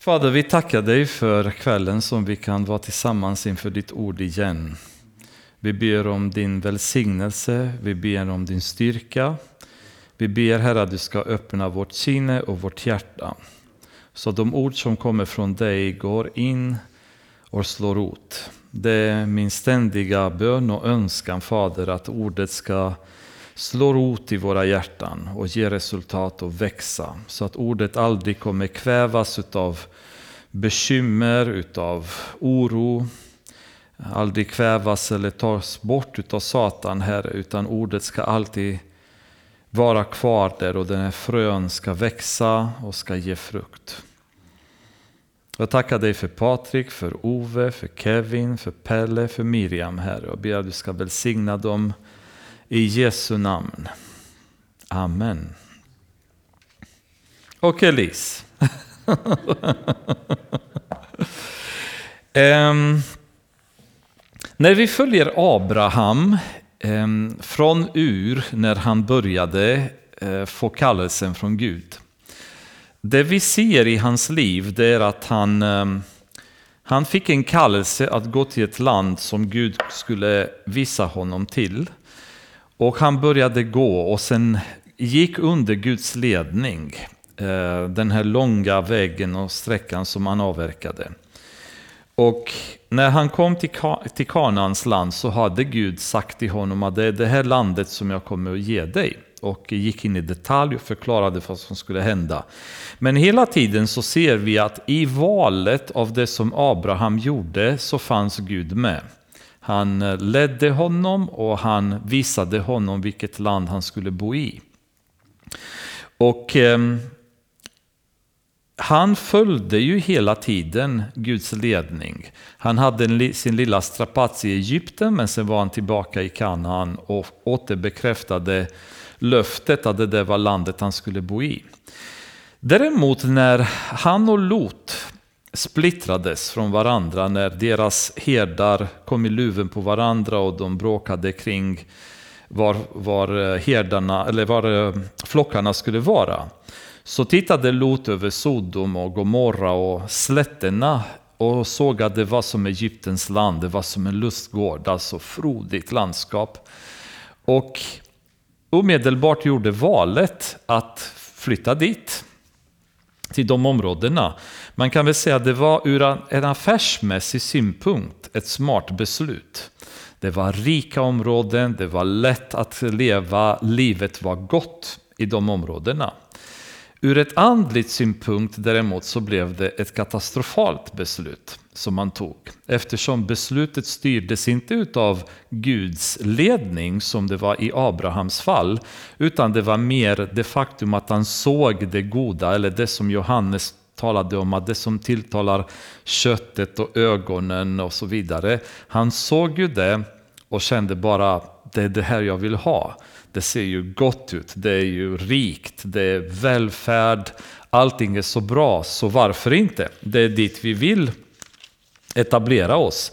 Fader, vi tackar dig för kvällen som vi kan vara tillsammans inför ditt ord igen. Vi ber om din välsignelse, vi ber om din styrka. Vi ber Herre att du ska öppna vårt sinne och vårt hjärta. Så de ord som kommer från dig går in och slår rot. Det är min ständiga bön och önskan Fader att ordet ska slå rot i våra hjärtan och ge resultat och växa. Så att ordet aldrig kommer kvävas utav bekymmer, utav oro, aldrig kvävas eller tas bort utav Satan, Herre, utan ordet ska alltid vara kvar där och den här frön ska växa och ska ge frukt. Jag tackar dig för Patrik, för Ove, för Kevin, för Pelle, för Miriam, Herre. Och ber att du ska välsigna dem i Jesu namn. Amen. Och Elis. um, när vi följer Abraham um, från Ur när han började uh, få kallelsen från Gud. Det vi ser i hans liv det är att han, um, han fick en kallelse att gå till ett land som Gud skulle visa honom till. Och han började gå och sen gick under Guds ledning eh, den här långa vägen och sträckan som han avverkade. Och när han kom till, till Kanaans land så hade Gud sagt till honom att det är det här landet som jag kommer att ge dig. Och gick in i detalj och förklarade vad som skulle hända. Men hela tiden så ser vi att i valet av det som Abraham gjorde så fanns Gud med. Han eh, ledde honom och han visade honom vilket land han skulle bo i. Och eh, han följde ju hela tiden Guds ledning. Han hade sin lilla strapats i Egypten men sen var han tillbaka i Kanaan och återbekräftade löftet att det där var landet han skulle bo i. Däremot när han och Lot splittrades från varandra när deras herdar kom i luven på varandra och de bråkade kring var, var, eh, herdarna, eller var eh, flockarna skulle vara. Så tittade Lot över Sodom och Gomorra och slätterna och såg att det var som Egyptens land, det var som en lustgård, alltså frodigt landskap. Och omedelbart gjorde valet att flytta dit till de områdena. Man kan väl säga att det var ur en affärsmässig synpunkt ett smart beslut. Det var rika områden, det var lätt att leva, livet var gott i de områdena. Ur ett andligt synpunkt däremot så blev det ett katastrofalt beslut som man tog. Eftersom beslutet styrdes inte av Guds ledning som det var i Abrahams fall. Utan det var mer det faktum att han såg det goda eller det som Johannes talade om att det som tilltalar köttet och ögonen och så vidare. Han såg ju det och kände bara det är det här jag vill ha. Det ser ju gott ut, det är ju rikt, det är välfärd, allting är så bra, så varför inte? Det är dit vi vill etablera oss.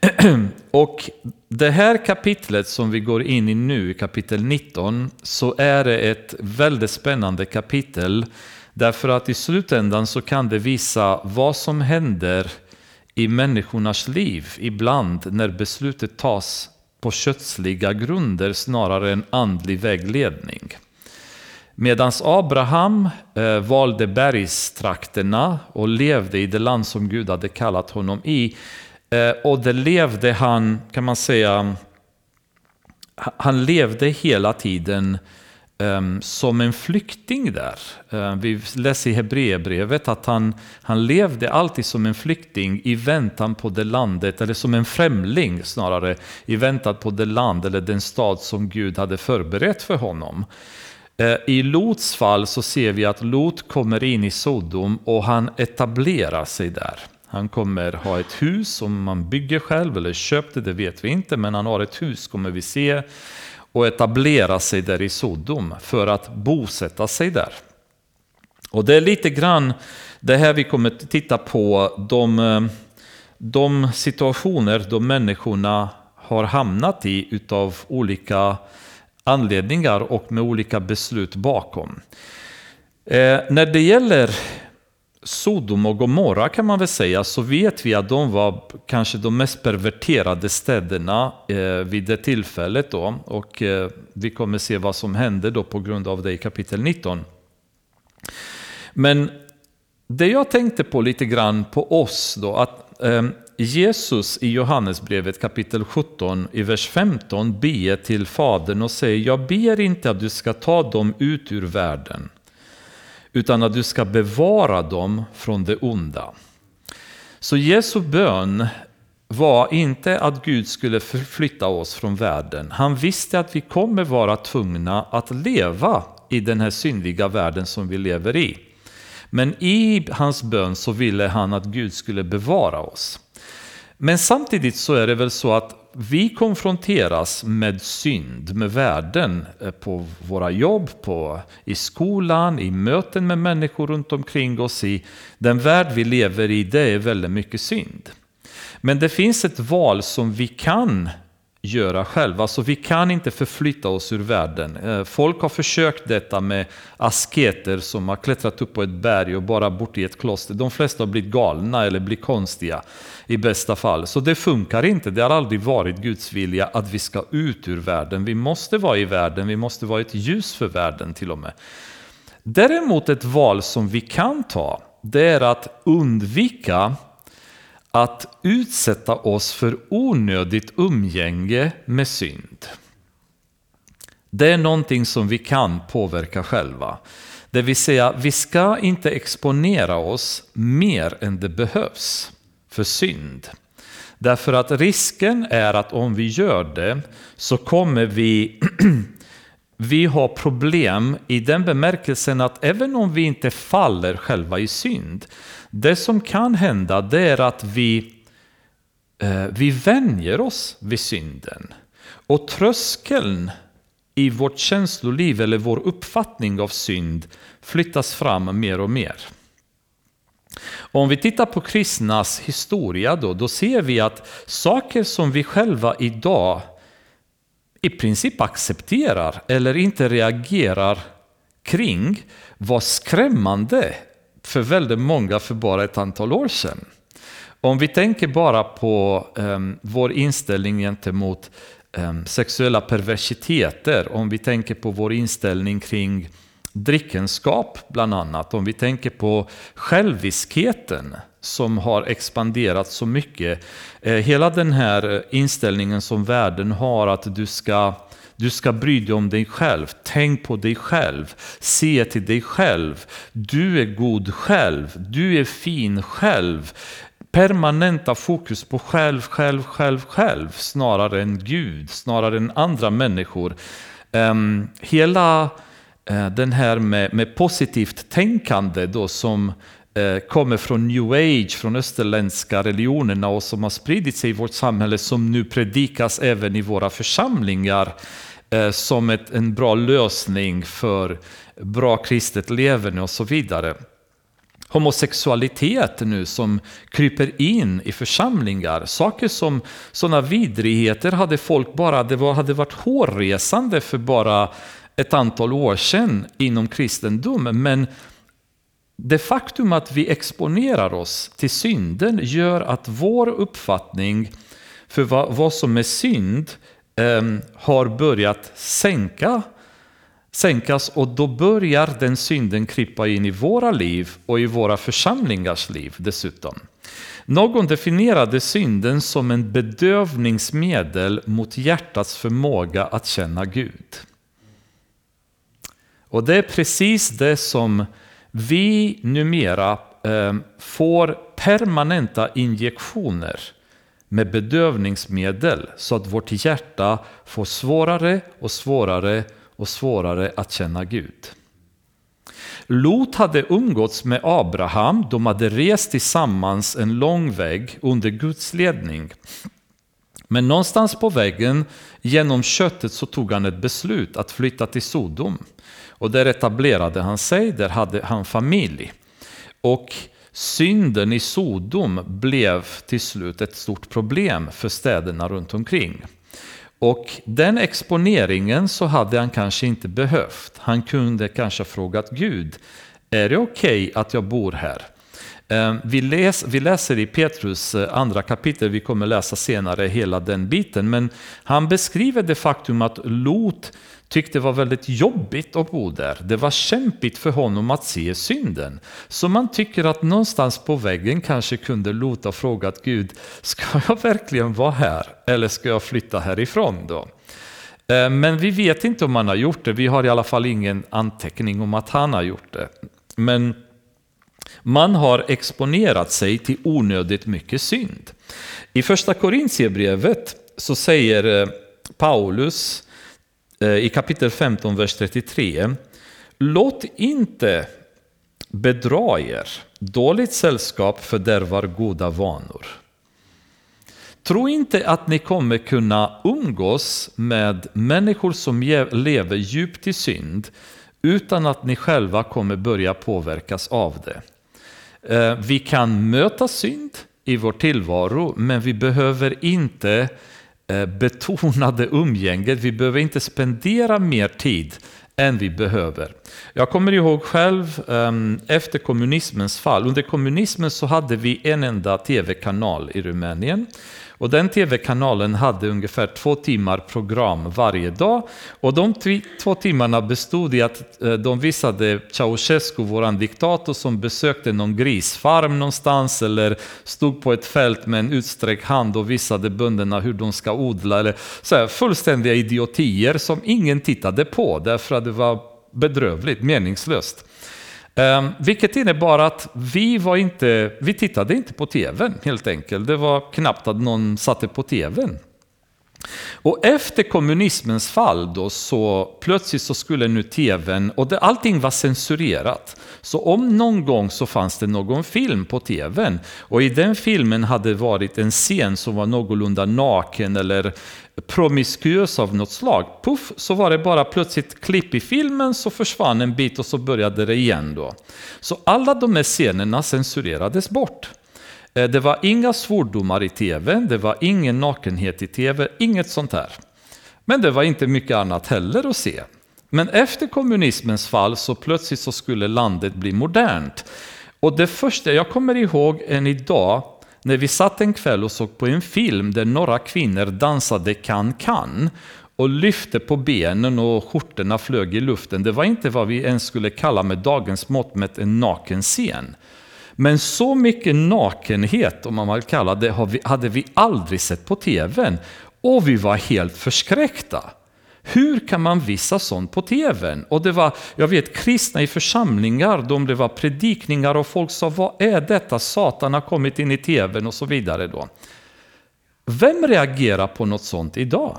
Och det här kapitlet som vi går in i nu, kapitel 19, så är det ett väldigt spännande kapitel. Därför att i slutändan så kan det visa vad som händer i människornas liv ibland när beslutet tas på kötsliga grunder snarare än andlig vägledning. Medan Abraham eh, valde bergstrakterna och levde i det land som Gud hade kallat honom i. Eh, och det levde han, kan man säga, han levde hela tiden Ehm, som en flykting där. Ehm, vi läser i Hebreerbrevet att han, han levde alltid som en flykting i väntan på det landet, eller som en främling snarare, i väntan på det land eller den stad som Gud hade förberett för honom. Ehm, I Lots fall så ser vi att Lot kommer in i Sodom och han etablerar sig där. Han kommer ha ett hus som man bygger själv eller köpte, det vet vi inte, men han har ett hus kommer vi se och etablera sig där i Sodom för att bosätta sig där. Och det är lite grann det här vi kommer titta på, de, de situationer de människorna har hamnat i utav olika anledningar och med olika beslut bakom. Eh, när det gäller Sodom och Gomorra kan man väl säga, så vet vi att de var kanske de mest perverterade städerna eh, vid det tillfället. Då. Och eh, vi kommer se vad som hände då på grund av det i kapitel 19. Men det jag tänkte på lite grann på oss då, att eh, Jesus i Johannesbrevet kapitel 17 i vers 15 ber till Fadern och säger Jag ber inte att du ska ta dem ut ur världen utan att du ska bevara dem från det onda. Så Jesu bön var inte att Gud skulle förflytta oss från världen. Han visste att vi kommer vara tvungna att leva i den här syndiga världen som vi lever i. Men i hans bön så ville han att Gud skulle bevara oss. Men samtidigt så är det väl så att vi konfronteras med synd, med värden eh, på våra jobb, på, i skolan, i möten med människor runt omkring oss. I den värld vi lever i, det är väldigt mycket synd. Men det finns ett val som vi kan göra själva. Så vi kan inte förflytta oss ur världen. Eh, folk har försökt detta med asketer som har klättrat upp på ett berg och bara bort i ett kloster. De flesta har blivit galna eller blivit konstiga i bästa fall. Så det funkar inte. Det har aldrig varit Guds vilja att vi ska ut ur världen. Vi måste vara i världen, vi måste vara ett ljus för världen till och med. Däremot ett val som vi kan ta, det är att undvika att utsätta oss för onödigt umgänge med synd. Det är någonting som vi kan påverka själva. Det vill säga, vi ska inte exponera oss mer än det behövs för synd. Därför att risken är att om vi gör det så kommer vi vi har problem i den bemärkelsen att även om vi inte faller själva i synd, det som kan hända det är att vi, eh, vi vänjer oss vid synden. Och tröskeln i vårt känsloliv eller vår uppfattning av synd flyttas fram mer och mer. Om vi tittar på kristnas historia då, då ser vi att saker som vi själva idag i princip accepterar eller inte reagerar kring var skrämmande för väldigt många för bara ett antal år sedan. Om vi tänker bara på um, vår inställning gentemot um, sexuella perversiteter, om vi tänker på vår inställning kring drickenskap bland annat, om vi tänker på själviskheten som har expanderat så mycket. Eh, hela den här eh, inställningen som världen har att du ska du ska bry dig om dig själv. Tänk på dig själv. Se till dig själv. Du är god själv. Du är fin själv. Permanenta fokus på själv, själv, själv, själv snarare än Gud, snarare än andra människor. Um, hela uh, den här med, med positivt tänkande då som uh, Eh, kommer från new age, från österländska religionerna och som har spridit sig i vårt samhälle som nu predikas även i våra församlingar eh, som ett, en bra lösning för bra kristet leverne och så vidare. Homosexualitet nu som kryper in i församlingar. Saker som sådana vidrigheter hade folk bara, det var, hade varit hårresande för bara ett antal år sedan inom kristendomen Men det faktum att vi exponerar oss till synden gör att vår uppfattning för vad, vad som är synd eh, har börjat sänka, sänkas och då börjar den synden krypa in i våra liv och i våra församlingars liv dessutom. Någon definierade synden som en bedövningsmedel mot hjärtats förmåga att känna Gud. Och det är precis det som vi numera ehm, får permanenta injektioner med bedövningsmedel så att vårt hjärta får svårare och svårare och svårare att känna Gud. Lot hade umgåtts med Abraham, de hade rest tillsammans en lång väg under Guds ledning. Men någonstans på vägen genom köttet så tog han ett beslut att flytta till Sodom. Och där etablerade han sig, där hade han familj. Och Synden i Sodom blev till slut ett stort problem för städerna runt omkring. Och den exponeringen så hade han kanske inte behövt. Han kunde kanske ha frågat Gud, är det okej okay att jag bor här? Eh, vi, läs, vi läser i Petrus eh, andra kapitel, vi kommer läsa senare hela den biten, men han beskriver det faktum att Lot tyckte var väldigt jobbigt att bo där. Det var kämpigt för honom att se synden. Så man tycker att någonstans på väggen kanske kunde Lot ha frågat Gud, ska jag verkligen vara här eller ska jag flytta härifrån då? Eh, men vi vet inte om han har gjort det, vi har i alla fall ingen anteckning om att han har gjort det. Men man har exponerat sig till onödigt mycket synd. I första Korintierbrevet så säger eh, Paulus eh, Eh, i kapitel 15, vers 33. Låt inte bedra er, dåligt sällskap fördärvar goda vanor. Tro inte att ni kommer kunna umgås med människor som lever djupt i synd utan att ni själva kommer börja påverkas av det. Eh, vi kan möta synd i vår tillvaro, men vi behöver inte Eh, betonade umgänget. Vi behöver inte spendera mer tid än vi behöver. Jag kommer ihåg själv ehm, efter kommunismens fall. Under kommunismen så hade vi en enda tv-kanal i Rumänien. Och den tv-kanalen hade ungefär två timmar program varje dag. Och de två timmarna bestod i att eh, de visade Ceausescu, våran diktator, som besökte någon grisfarm någonstans eller stod på ett fält med en utsträckt hand och visade bönderna hur de ska odla. Eller så här, fullständiga idiotier som ingen tittade på därför att det var bedrövligt, meningslöst. Um, vilket innebar att vi, var inte, vi tittade inte på tvn helt enkelt. Det var knappt att någon satte på tvn. Och efter kommunismens fall då så plötsligt så skulle nu tvn, och det, allting var censurerat. Så om någon gång så fanns det någon film på tvn och i den filmen hade varit en scen som var någorlunda naken eller promiskuös av något slag. Puff, så var det bara plötsligt klipp i filmen, så försvann en bit och så började det igen då. Så alla de här scenerna censurerades bort. Eh, det var inga svordomar i tv, det var ingen nakenhet i tv, inget sånt här. Men det var inte mycket annat heller att se. Men efter kommunismens fall så plötsligt så skulle landet bli modernt. Och det första jag kommer ihåg än idag, när vi satt en kväll och såg på en film där några kvinnor dansade kan-kan och lyfte på benen och skjortorna flög i luften. Det var inte vad vi ens skulle kalla med dagens mått mätt en naken scen. Men så mycket nakenhet, om man vill kalla det, hade vi aldrig sett på tvn. Och vi var helt förskräckta. Hur kan man visa sånt på tvn? Och det var, jag vet kristna i församlingar, de det var predikningar och folk sa vad är detta, Satan har kommit in i tvn och så vidare. då. Vem reagerar på något sånt idag?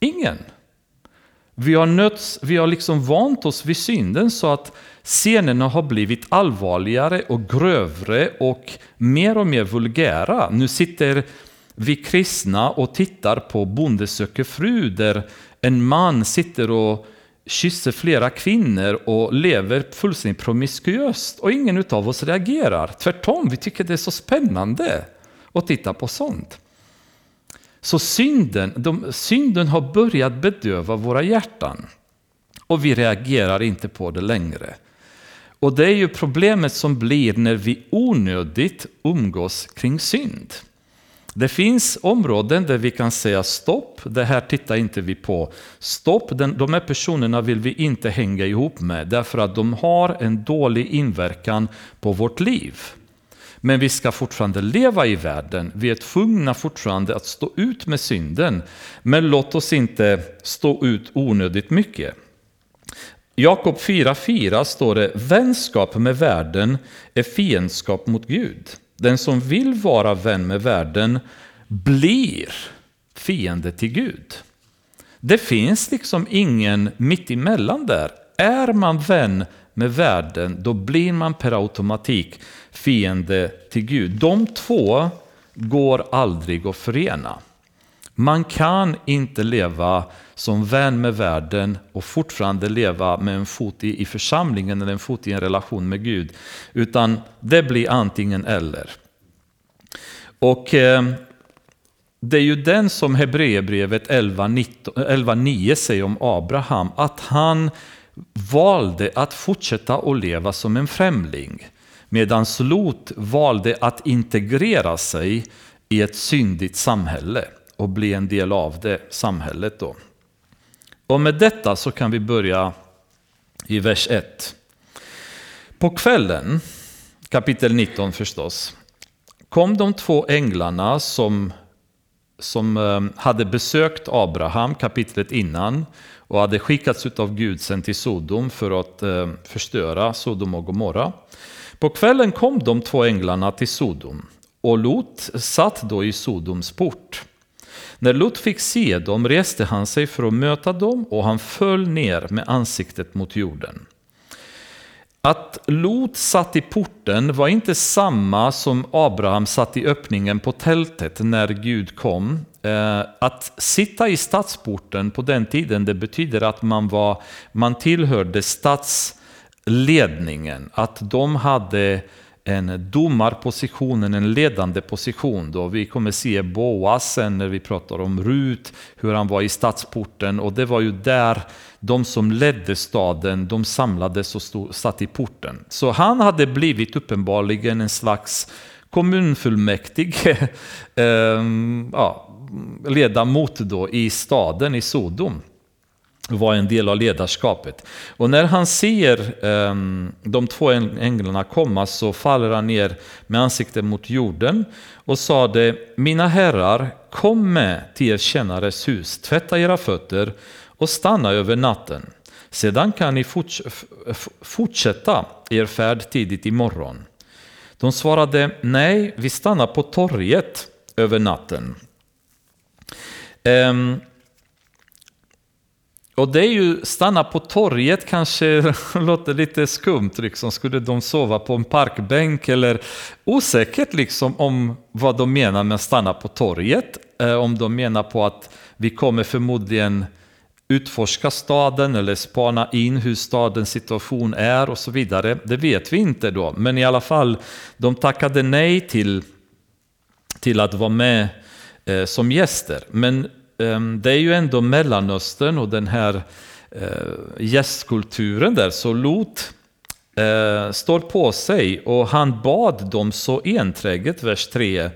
Ingen. Vi har, nötts, vi har liksom vant oss vid synden så att scenerna har blivit allvarligare och grövre och mer och mer vulgära. Nu sitter vi kristna och tittar på Bonde söker fru där en man sitter och kysser flera kvinnor och lever fullständigt promiskuöst och ingen av oss reagerar. Tvärtom, vi tycker det är så spännande att titta på sånt. Så synden, de, synden har börjat bedöva våra hjärtan och vi reagerar inte på det längre. Och det är ju problemet som blir när vi onödigt umgås kring synd. Det finns områden där vi kan säga stopp, det här tittar inte vi på. Stopp, de här personerna vill vi inte hänga ihop med därför att de har en dålig inverkan på vårt liv. Men vi ska fortfarande leva i världen. Vi är tvungna fortfarande att stå ut med synden. Men låt oss inte stå ut onödigt mycket. Jakob 4.4 står det Vänskap med världen är fiendskap mot Gud. Den som vill vara vän med världen blir fiende till Gud. Det finns liksom ingen mittemellan där. Är man vän med världen, då blir man per automatik fiende till Gud. De två går aldrig att förena. Man kan inte leva som vän med världen och fortfarande leva med en fot i, i församlingen eller en fot i en relation med Gud. Utan det blir antingen eller. Och eh, det är ju den som Hebreerbrevet 11.9 säger om Abraham, att han valde att fortsätta att leva som en främling. medan Lot valde att integrera sig i ett syndigt samhälle och bli en del av det samhället. Då. Och med detta så kan vi börja i vers 1. På kvällen, kapitel 19 förstås, kom de två änglarna som, som eh, hade besökt Abraham kapitlet innan och hade skickats av Gud sen till Sodom för att eh, förstöra Sodom och Gomorra. På kvällen kom de två änglarna till Sodom och Lot satt då i Sodoms port. När Lot fick se dem reste han sig för att möta dem och han föll ner med ansiktet mot jorden. Att Lot satt i porten var inte samma som Abraham satt i öppningen på tältet när Gud kom. Eh, att sitta i stadsporten på den tiden det betyder att man, var, man tillhörde stadsledningen. Att de hade en domarposition, en ledande position. Då. Vi kommer se Boas sen när vi pratar om Rut, hur han var i stadsporten och det var ju där de som ledde staden, de samlades och stod, satt i porten. Så han hade blivit uppenbarligen en slags kommunfullmäktige eh, ja, ledamot då i staden i Sodom var en del av ledarskapet. Och när han ser um, de två änglarna komma så faller han ner med ansiktet mot jorden och sade Mina herrar, kom med till er tjänares hus, tvätta era fötter och stanna över natten. Sedan kan ni forts fortsätta er färd tidigt imorgon. De svarade Nej, vi stannar på torget över natten. Um, och det är ju, stanna på torget kanske låter lite skumt, liksom. skulle de sova på en parkbänk eller osäkert liksom om vad de menar med att stanna på torget. Eh, om de menar på att vi kommer förmodligen utforska staden eller spana in hur stadens situation är och så vidare. Det vet vi inte då, men i alla fall, de tackade nej till, till att vara med eh, som gäster. Men Ehm, det är ju ändå Mellanöstern och den här eh, gästkulturen där, så Lot eh, står på sig och han bad dem så enträget, vers 3,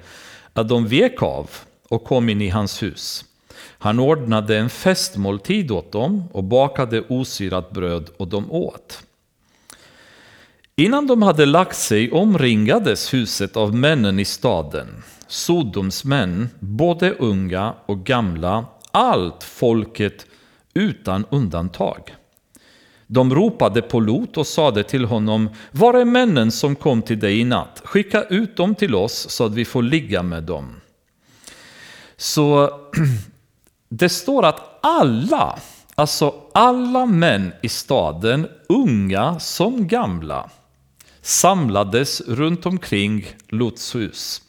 att de vek av och kom in i hans hus. Han ordnade en festmåltid åt dem och bakade osyrat bröd och de åt. Innan de hade lagt sig omringades huset av männen i staden. Sodoms män, både unga och gamla, allt folket utan undantag. De ropade på Lot och sade till honom, var är männen som kom till dig i natt? Skicka ut dem till oss så att vi får ligga med dem. Så det står att alla, alltså alla män i staden, unga som gamla, samlades runt omkring Lots hus.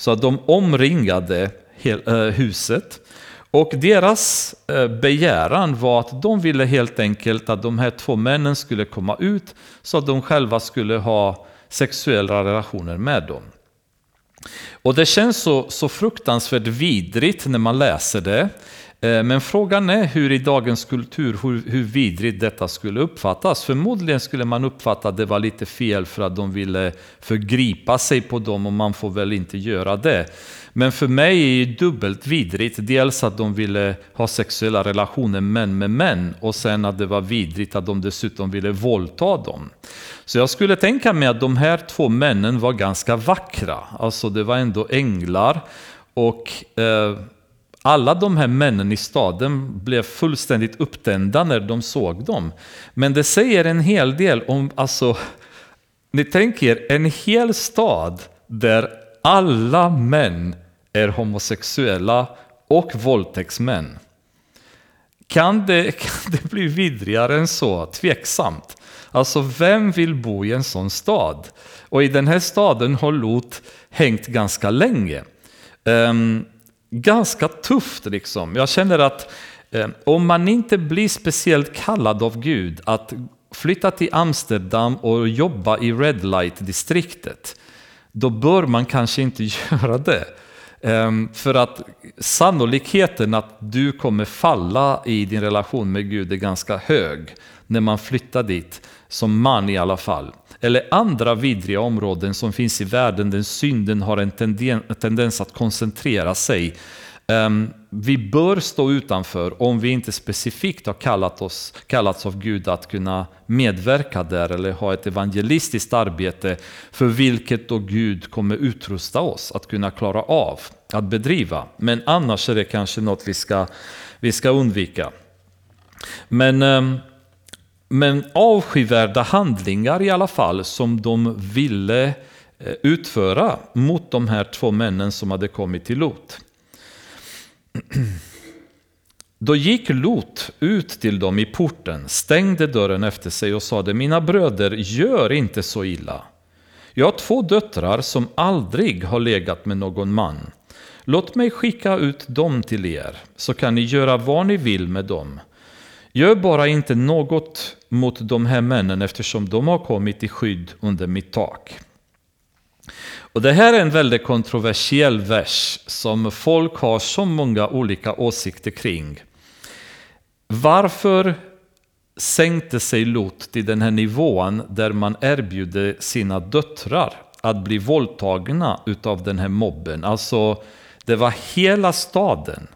Så att de omringade eh, huset. Och deras eh, begäran var att de ville helt enkelt att de här två männen skulle komma ut så att de själva skulle ha sexuella relationer med dem. Och det känns så, så fruktansvärt vidrigt när man läser det. Eh, men frågan är hur i dagens kultur, hur, hur vidrigt detta skulle uppfattas. Förmodligen skulle man uppfatta att det var lite fel för att de ville förgripa sig på dem och man får väl inte göra det. Men för mig är det dubbelt vidrigt. Dels att de ville ha sexuella relationer män med män och sen att det var vidrigt att de dessutom ville våldta dem. Så jag skulle tänka mig att de här två männen var ganska vackra. Alltså det var ändå änglar. och... Eh, alla de här männen i staden blev fullständigt upptända när de såg dem. Men det säger en hel del om, alltså, ni tänker en hel stad där alla män är homosexuella och våldtäktsmän. Kan det, kan det bli vidrigare än så? Tveksamt. Alltså vem vill bo i en sån stad? Och i den här staden har Lot hängt ganska länge. Um, ganska tufft. Liksom. Jag känner att eh, om man inte blir speciellt kallad av Gud att flytta till Amsterdam och jobba i Red Light-distriktet, då bör man kanske inte göra det. Ehm, för att sannolikheten att du kommer falla i din relation med Gud är ganska hög när man flyttar dit, som man i alla fall eller andra vidriga områden som finns i världen där synden har en tendens att koncentrera sig. Ehm, vi bör stå utanför om vi inte specifikt har kallat oss, kallats av Gud att kunna medverka där eller ha ett evangelistiskt arbete för vilket då Gud kommer utrusta oss att kunna klara av att bedriva. Men annars är det kanske något vi ska, vi ska undvika. Men, ehm, men avskyvärda handlingar i alla fall som de ville eh, utföra mot de här två männen som hade kommit till Lot. Då gick Lot ut till dem i porten, stängde dörren efter sig och sade Mina bröder, gör inte så illa. Jag har två döttrar som aldrig har legat med någon man. Låt mig skicka ut dem till er, så kan ni göra vad ni vill med dem. Gör bara inte något mot de här männen eftersom de har kommit i skydd under mitt tak. Och det här är en väldigt kontroversiell vers som folk har så många olika åsikter kring. Varför sänkte sig Lot till den här nivån där man erbjuder sina döttrar att bli våldtagna utav den här mobben? Alltså, det var hela staden,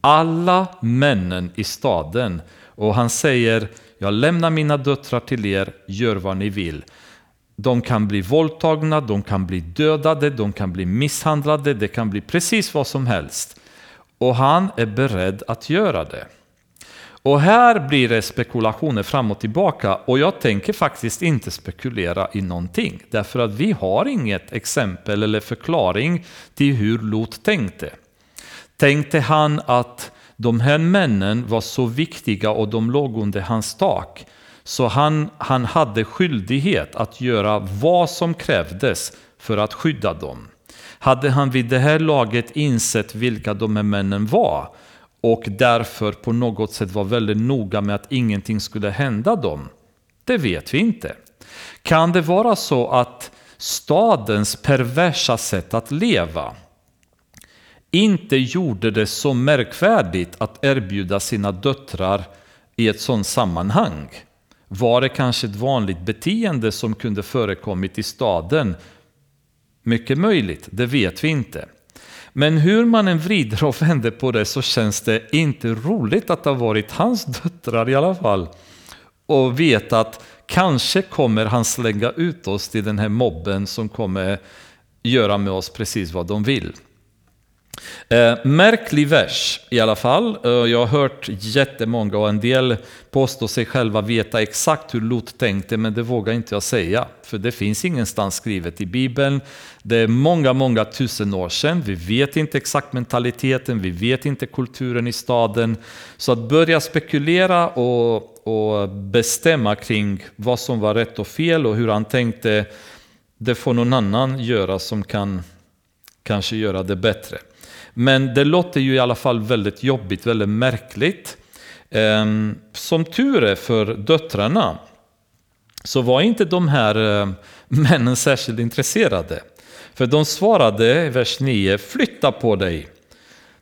alla männen i staden. Och han säger, jag lämnar mina döttrar till er, gör vad ni vill. De kan bli våldtagna, de kan bli dödade, de kan bli misshandlade, det kan bli precis vad som helst. Och han är beredd att göra det. Och här blir det spekulationer fram och tillbaka och jag tänker faktiskt inte spekulera i någonting. Därför att vi har inget exempel eller förklaring till hur Lot tänkte. Tänkte han att de här männen var så viktiga och de låg under hans tak så han, han hade skyldighet att göra vad som krävdes för att skydda dem. Hade han vid det här laget insett vilka de här männen var och därför på något sätt var väldigt noga med att ingenting skulle hända dem? Det vet vi inte. Kan det vara så att stadens perversa sätt att leva inte gjorde det så märkvärdigt att erbjuda sina döttrar i ett sådant sammanhang? Var det kanske ett vanligt beteende som kunde förekommit i staden? Mycket möjligt, det vet vi inte. Men hur man än vrider och vänder på det så känns det inte roligt att det har varit hans döttrar i alla fall. Och veta att kanske kommer han slänga ut oss till den här mobben som kommer göra med oss precis vad de vill. Eh, märklig vers i alla fall. Eh, jag har hört jättemånga och en del påstår sig själva veta exakt hur Lot tänkte men det vågar inte jag säga. För det finns ingenstans skrivet i Bibeln. Det är många, många tusen år sedan. Vi vet inte exakt mentaliteten, vi vet inte kulturen i staden. Så att börja spekulera och, och bestämma kring vad som var rätt och fel och hur han tänkte, det får någon annan göra som kan kanske göra det bättre. Men det låter ju i alla fall väldigt jobbigt, väldigt märkligt. Ehm, som tur är för döttrarna så var inte de här eh, männen särskilt intresserade. För de svarade, vers 9, flytta på dig.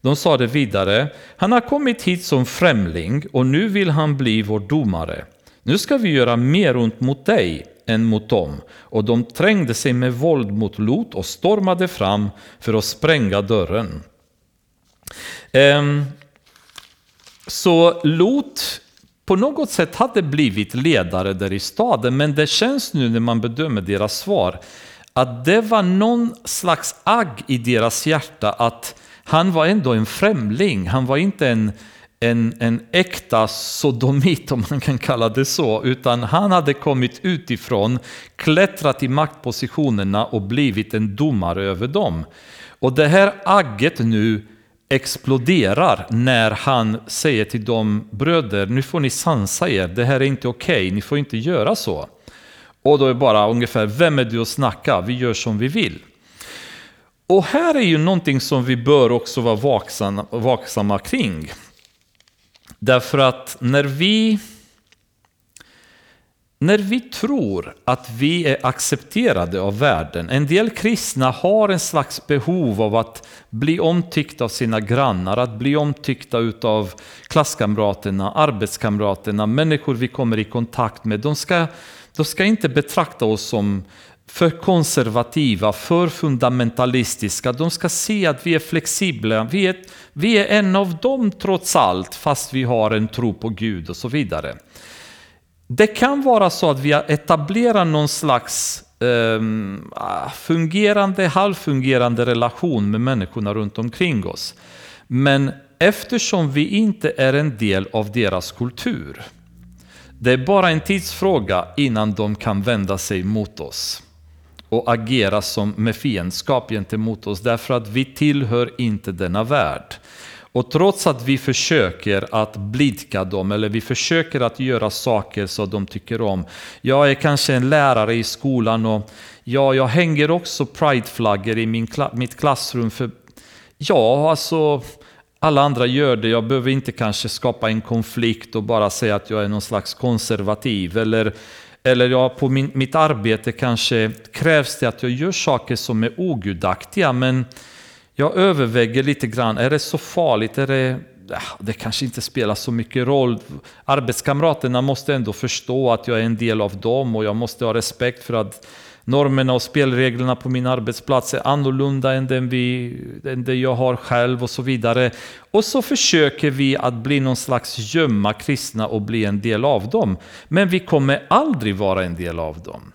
De sa det vidare, han har kommit hit som främling och nu vill han bli vår domare. Nu ska vi göra mer ont mot dig än mot dem. Och de trängde sig med våld mot Lot och stormade fram för att spränga dörren. Ehm, så Lot på något sätt hade blivit ledare där i staden, men det känns nu när man bedömer deras svar att det var någon slags agg i deras hjärta att han var ändå en främling, han var inte en, en, en äkta sodomit om man kan kalla det så, utan han hade kommit utifrån, klättrat i maktpositionerna och blivit en domare över dem. Och det här agget nu exploderar när han säger till dem bröder, nu får ni sansa er, det här är inte okej, okay, ni får inte göra så. Och då är bara ungefär, vem är du att snacka, vi gör som vi vill. Och här är ju någonting som vi bör också vara vaksamma, vaksamma kring. Därför att när vi när vi tror att vi är accepterade av världen, en del kristna har en slags behov av att bli omtyckta av sina grannar, att bli omtyckta av klasskamraterna, arbetskamraterna, människor vi kommer i kontakt med. De ska, de ska inte betrakta oss som för konservativa, för fundamentalistiska. De ska se att vi är flexibla. Vi är, vi är en av dem trots allt, fast vi har en tro på Gud och så vidare. Det kan vara så att vi etablerar någon slags ehm, ah, fungerande, halvfungerande relation med människorna runt omkring oss. Men eftersom vi inte är en del av deras kultur, det är bara en tidsfråga innan de kan vända sig mot oss och agera som med fiendskap gentemot oss därför att vi tillhör inte denna värld. Och trots att vi försöker att blidka dem eller vi försöker att göra saker som de tycker om. Jag är kanske en lärare i skolan och ja, jag hänger också prideflaggor i min, mitt klassrum. för Ja, alltså alla andra gör det. Jag behöver inte kanske skapa en konflikt och bara säga att jag är någon slags konservativ. Eller, eller ja, på min, mitt arbete kanske krävs det att jag gör saker som är ogudaktiga. Men jag överväger lite grann, är det så farligt? Är det, ah, det kanske inte spelar så mycket roll. Arbetskamraterna måste ändå förstå att jag är en del av dem och jag måste ha respekt för att normerna och spelreglerna på min arbetsplats är annorlunda än den, vi, än det jag har själv och så vidare. Och så försöker vi att bli någon slags gömma kristna och bli en del av dem. Men vi kommer aldrig vara en del av dem.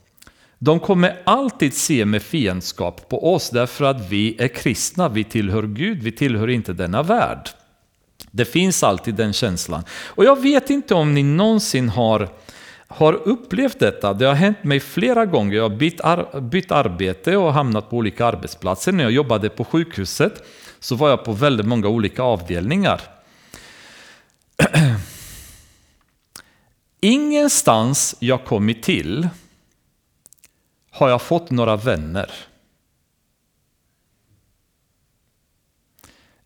De kommer alltid se med fiendskap på oss därför att vi är kristna, vi tillhör Gud, vi tillhör inte denna värld. Det finns alltid den känslan. Och jag vet inte om ni någonsin har, har upplevt detta. Det har hänt mig flera gånger. Jag har bytt, ar bytt arbete och hamnat på olika arbetsplatser. När jag jobbade på sjukhuset så var jag på väldigt många olika avdelningar. Ingenstans jag kommit till har jag fått några vänner?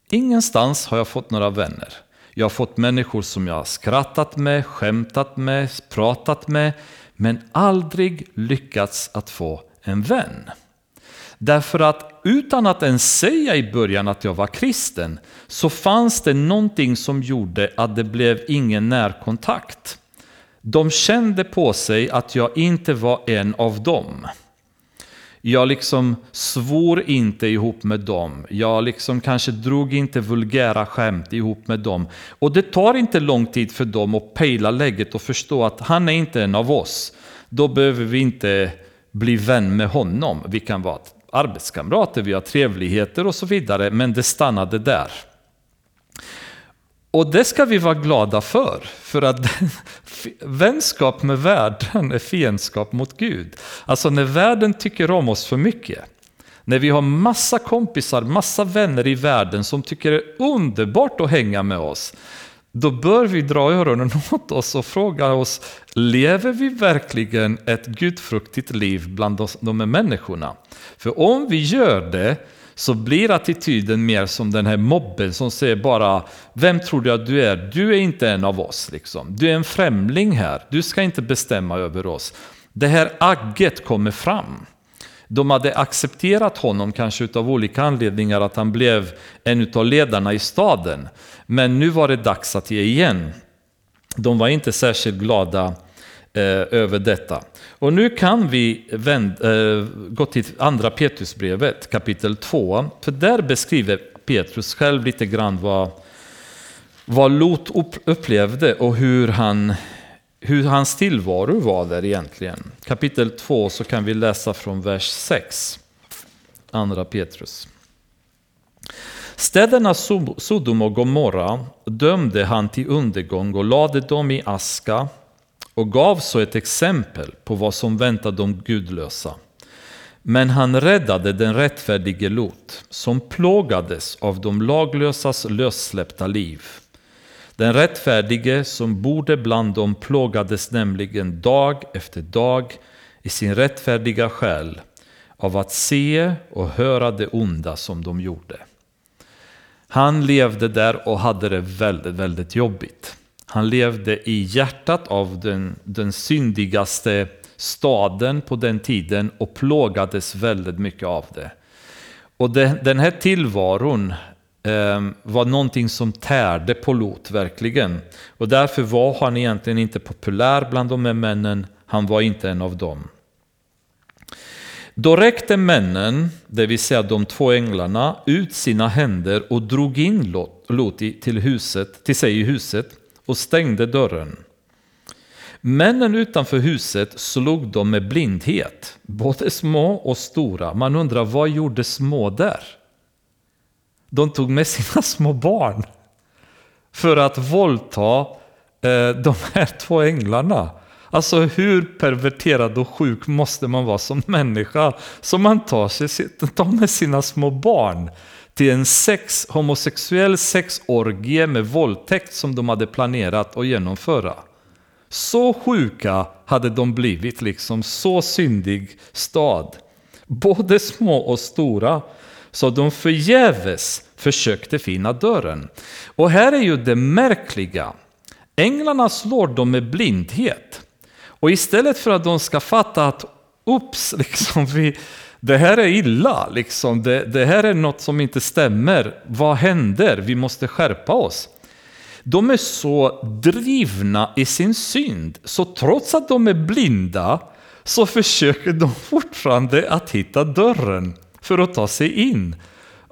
Ingenstans har jag fått några vänner. Jag har fått människor som jag har skrattat med, skämtat med, pratat med, men aldrig lyckats att få en vän. Därför att utan att ens säga i början att jag var kristen så fanns det någonting som gjorde att det blev ingen närkontakt. De kände på sig att jag inte var en av dem. Jag liksom svor inte ihop med dem. Jag liksom kanske drog inte vulgära skämt ihop med dem. Och det tar inte lång tid för dem att pejla läget och förstå att han är inte en av oss. Då behöver vi inte bli vän med honom. Vi kan vara arbetskamrater, vi har trevligheter och så vidare, men det stannade där. Och det ska vi vara glada för, för att vänskap med världen är fiendskap mot Gud. Alltså när världen tycker om oss för mycket, när vi har massa kompisar, massa vänner i världen som tycker det är underbart att hänga med oss, då bör vi dra öronen åt oss och fråga oss, lever vi verkligen ett gudfruktigt liv bland de här människorna? För om vi gör det, så blir attityden mer som den här mobben som säger bara Vem tror du att du är? Du är inte en av oss. Liksom. Du är en främling här. Du ska inte bestämma över oss. Det här agget kommer fram. De hade accepterat honom, kanske av olika anledningar, att han blev en av ledarna i staden. Men nu var det dags att ge igen. De var inte särskilt glada Eh, över detta. Och nu kan vi vänd, eh, gå till andra Petrusbrevet kapitel 2. För där beskriver Petrus själv lite grann vad, vad Lot upplevde och hur, han, hur hans tillvaro var där egentligen. Kapitel 2 så kan vi läsa från vers 6. Andra Petrus. Städerna Sodom och Gomorra dömde han till undergång och lade dem i aska och gav så ett exempel på vad som väntade de gudlösa. Men han räddade den rättfärdige Lot, som plågades av de laglösas lössläppta liv. Den rättfärdige som bodde bland dem plågades nämligen dag efter dag i sin rättfärdiga själ av att se och höra det onda som de gjorde. Han levde där och hade det väldigt, väldigt jobbigt. Han levde i hjärtat av den, den syndigaste staden på den tiden och plågades väldigt mycket av det. Och det, den här tillvaron eh, var någonting som tärde på Lot verkligen. Och därför var han egentligen inte populär bland de här männen. Han var inte en av dem. Då räckte männen, det vill säga de två änglarna, ut sina händer och drog in Lot till, huset, till sig i huset och stängde dörren. Männen utanför huset slog dem med blindhet, både små och stora. Man undrar, vad gjorde små där? De tog med sina små barn för att våldta eh, de här två änglarna. Alltså hur perverterad och sjuk måste man vara som människa som man tar, sig, tar med sina små barn till en sex, homosexuell sexorgie med våldtäkt som de hade planerat att genomföra. Så sjuka hade de blivit, liksom så syndig stad. Både små och stora. Så de förgäves försökte finna dörren. Och här är ju det märkliga. Änglarna slår dem med blindhet. Och istället för att de ska fatta att ups, liksom, vi, det här är illa, liksom, det, det här är något som inte stämmer. Vad händer? Vi måste skärpa oss. De är så drivna i sin synd, så trots att de är blinda så försöker de fortfarande att hitta dörren för att ta sig in.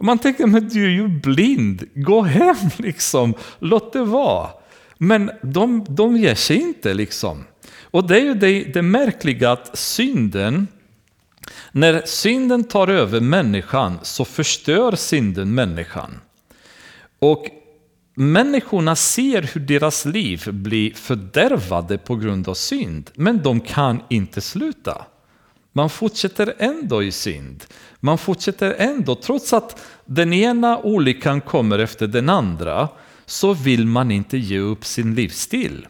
Man tänker, men du är ju blind, gå hem liksom, låt det vara. Men de, de ger sig inte liksom. Och det är ju det, det märkliga att synden, när synden tar över människan så förstör synden människan. Och människorna ser hur deras liv blir fördärvade på grund av synd, men de kan inte sluta. Man fortsätter ändå i synd. Man fortsätter ändå, trots att den ena olyckan kommer efter den andra, så vill man inte ge upp sin livsstil.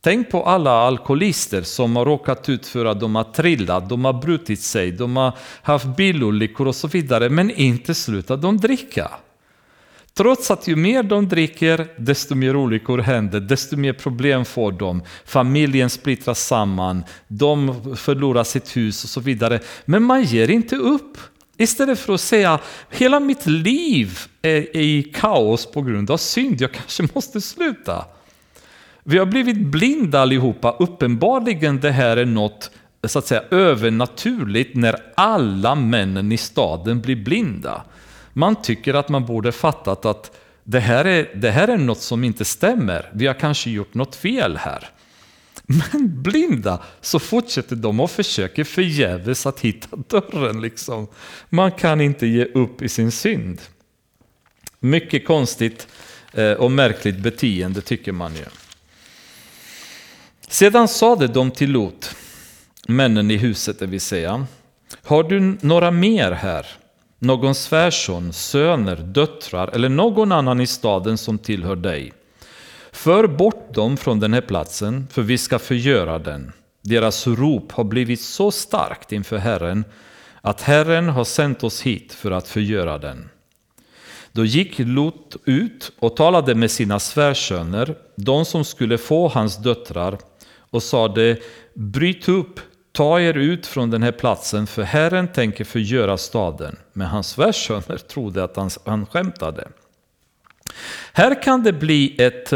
Tänk på alla alkoholister som har råkat ut för att de har trillat, de har brutit sig, de har haft bilolyckor och så vidare, men inte slutat de dricka. Trots att ju mer de dricker, desto mer olyckor händer, desto mer problem får de. Familjen splittras samman, de förlorar sitt hus och så vidare. Men man ger inte upp. Istället för att säga hela mitt liv är i kaos på grund av synd, jag kanske måste sluta. Vi har blivit blinda allihopa, uppenbarligen det här är något så att säga övernaturligt när alla männen i staden blir blinda. Man tycker att man borde fattat att det här, är, det här är något som inte stämmer, vi har kanske gjort något fel här. Men blinda så fortsätter de och försöker förgäves att hitta dörren. Liksom. Man kan inte ge upp i sin synd. Mycket konstigt eh, och märkligt beteende tycker man ju. Sedan sade de till Lot, männen i huset det vill säga, har du några mer här? någon svärson, söner, döttrar eller någon annan i staden som tillhör dig. För bort dem från den här platsen, för vi ska förgöra den. Deras rop har blivit så starkt inför Herren att Herren har sänt oss hit för att förgöra den. Då gick Lot ut och talade med sina svärsöner, de som skulle få hans döttrar, och sade Bryt upp Ta er ut från den här platsen, för Herren tänker förgöra staden. Men hans svärsöner trodde att han, han skämtade. Här kan det bli ett,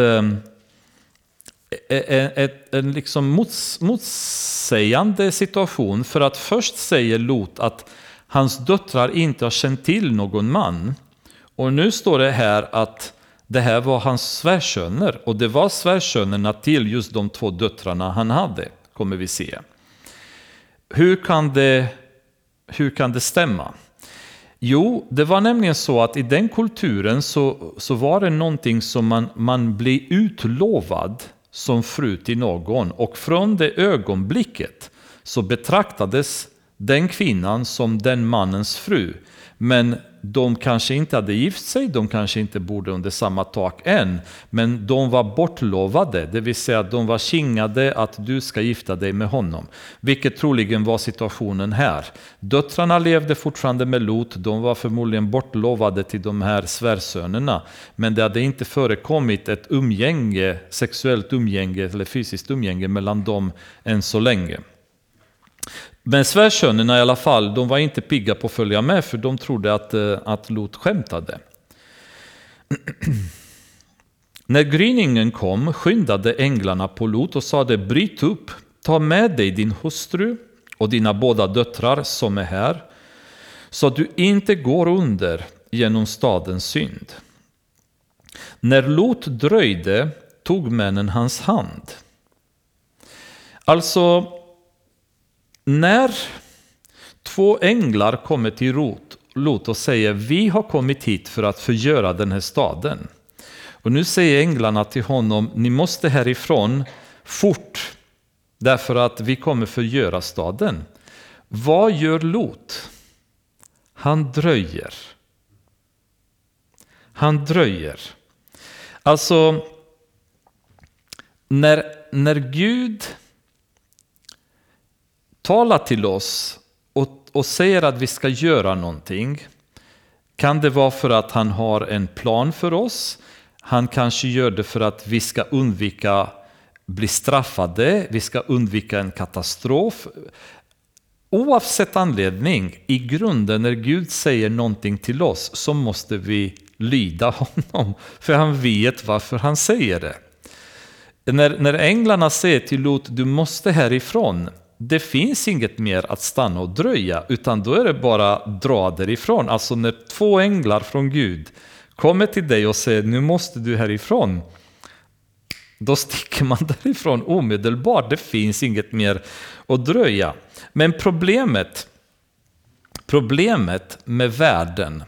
ett, ett, en liksom mots, motsägande situation. För att först säger Lot att hans döttrar inte har känt till någon man. Och nu står det här att det här var hans svärsöner. Och det var svärsönerna till just de två döttrarna han hade, kommer vi se. Hur kan det, hur kan det stämma? Jo, det var nämligen så att i den kulturen så, så var det någonting som man, man blev utlovad som fru till någon och från det ögonblicket så betraktades den kvinnan som den mannens fru. Men de kanske inte hade gift sig, de kanske inte bodde under samma tak än, men de var bortlovade, det vill säga de var kingade att du ska gifta dig med honom. Vilket troligen var situationen här. Döttrarna levde fortfarande med Lot, de var förmodligen bortlovade till de här svärsönerna, men det hade inte förekommit ett umgänge, sexuellt umgänge eller fysiskt umgänge mellan dem än så länge. Men svärsönerna i alla fall, de var inte pigga på att följa med för de trodde att, eh, att Lot skämtade. När gryningen kom skyndade änglarna på Lot och sade bryt upp, ta med dig din hustru och dina båda döttrar som är här, så att du inte går under genom stadens synd. När Lot dröjde tog männen hans hand. Alltså, när två änglar kommer till Lot, Lot och säger vi har kommit hit för att förgöra den här staden. Och nu säger änglarna till honom, ni måste härifrån fort, därför att vi kommer förgöra staden. Vad gör Lot? Han dröjer. Han dröjer. Alltså, när, när Gud talar till oss och, och säger att vi ska göra någonting, kan det vara för att han har en plan för oss? Han kanske gör det för att vi ska undvika bli straffade, vi ska undvika en katastrof. Oavsett anledning, i grunden när Gud säger någonting till oss så måste vi lyda honom, för han vet varför han säger det. När, när änglarna säger till Lot, du måste härifrån, det finns inget mer att stanna och dröja, utan då är det bara dra därifrån. Alltså när två änglar från Gud kommer till dig och säger, nu måste du härifrån, då sticker man därifrån omedelbart. Det finns inget mer att dröja. Men problemet, problemet med världen,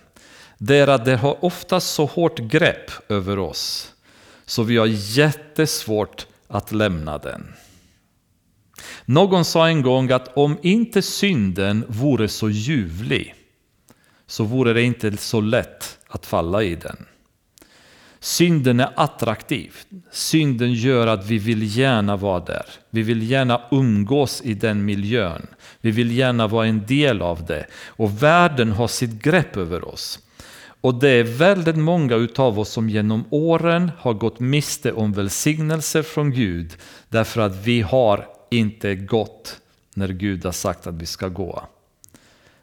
det är att det har ofta så hårt grepp över oss, så vi har jättesvårt att lämna den. Någon sa en gång att om inte synden vore så ljuvlig, så vore det inte så lätt att falla i den. Synden är attraktiv. Synden gör att vi vill gärna vara där. Vi vill gärna umgås i den miljön. Vi vill gärna vara en del av det. Och världen har sitt grepp över oss. Och det är väldigt många utav oss som genom åren har gått miste om välsignelser från Gud därför att vi har inte gått när Gud har sagt att vi ska gå.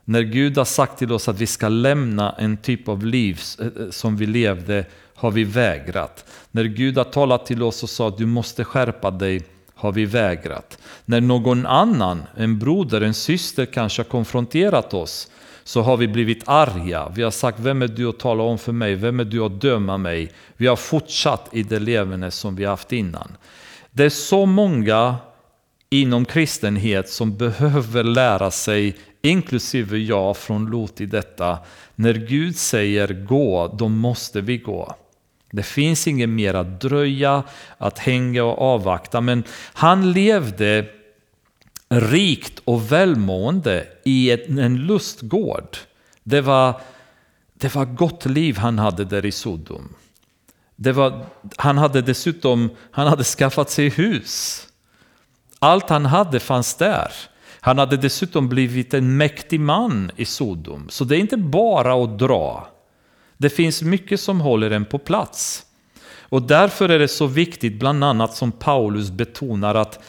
När Gud har sagt till oss att vi ska lämna en typ av liv eh, eh, som vi levde har vi vägrat. När Gud har talat till oss och sa att du måste skärpa dig har vi vägrat. När någon annan, en broder, en syster kanske har konfronterat oss så har vi blivit arga. Vi har sagt, vem är du att tala om för mig? Vem är du att döma mig? Vi har fortsatt i det levande som vi haft innan. Det är så många inom kristenhet som behöver lära sig, inklusive jag från Lot i detta, när Gud säger gå, då måste vi gå. Det finns inget mer att dröja, att hänga och avvakta, men han levde rikt och välmående i en lustgård. Det var, det var gott liv han hade där i Sodom. Det var, han hade dessutom han hade skaffat sig hus. Allt han hade fanns där. Han hade dessutom blivit en mäktig man i Sodom. Så det är inte bara att dra. Det finns mycket som håller en på plats. Och därför är det så viktigt, bland annat som Paulus betonar, att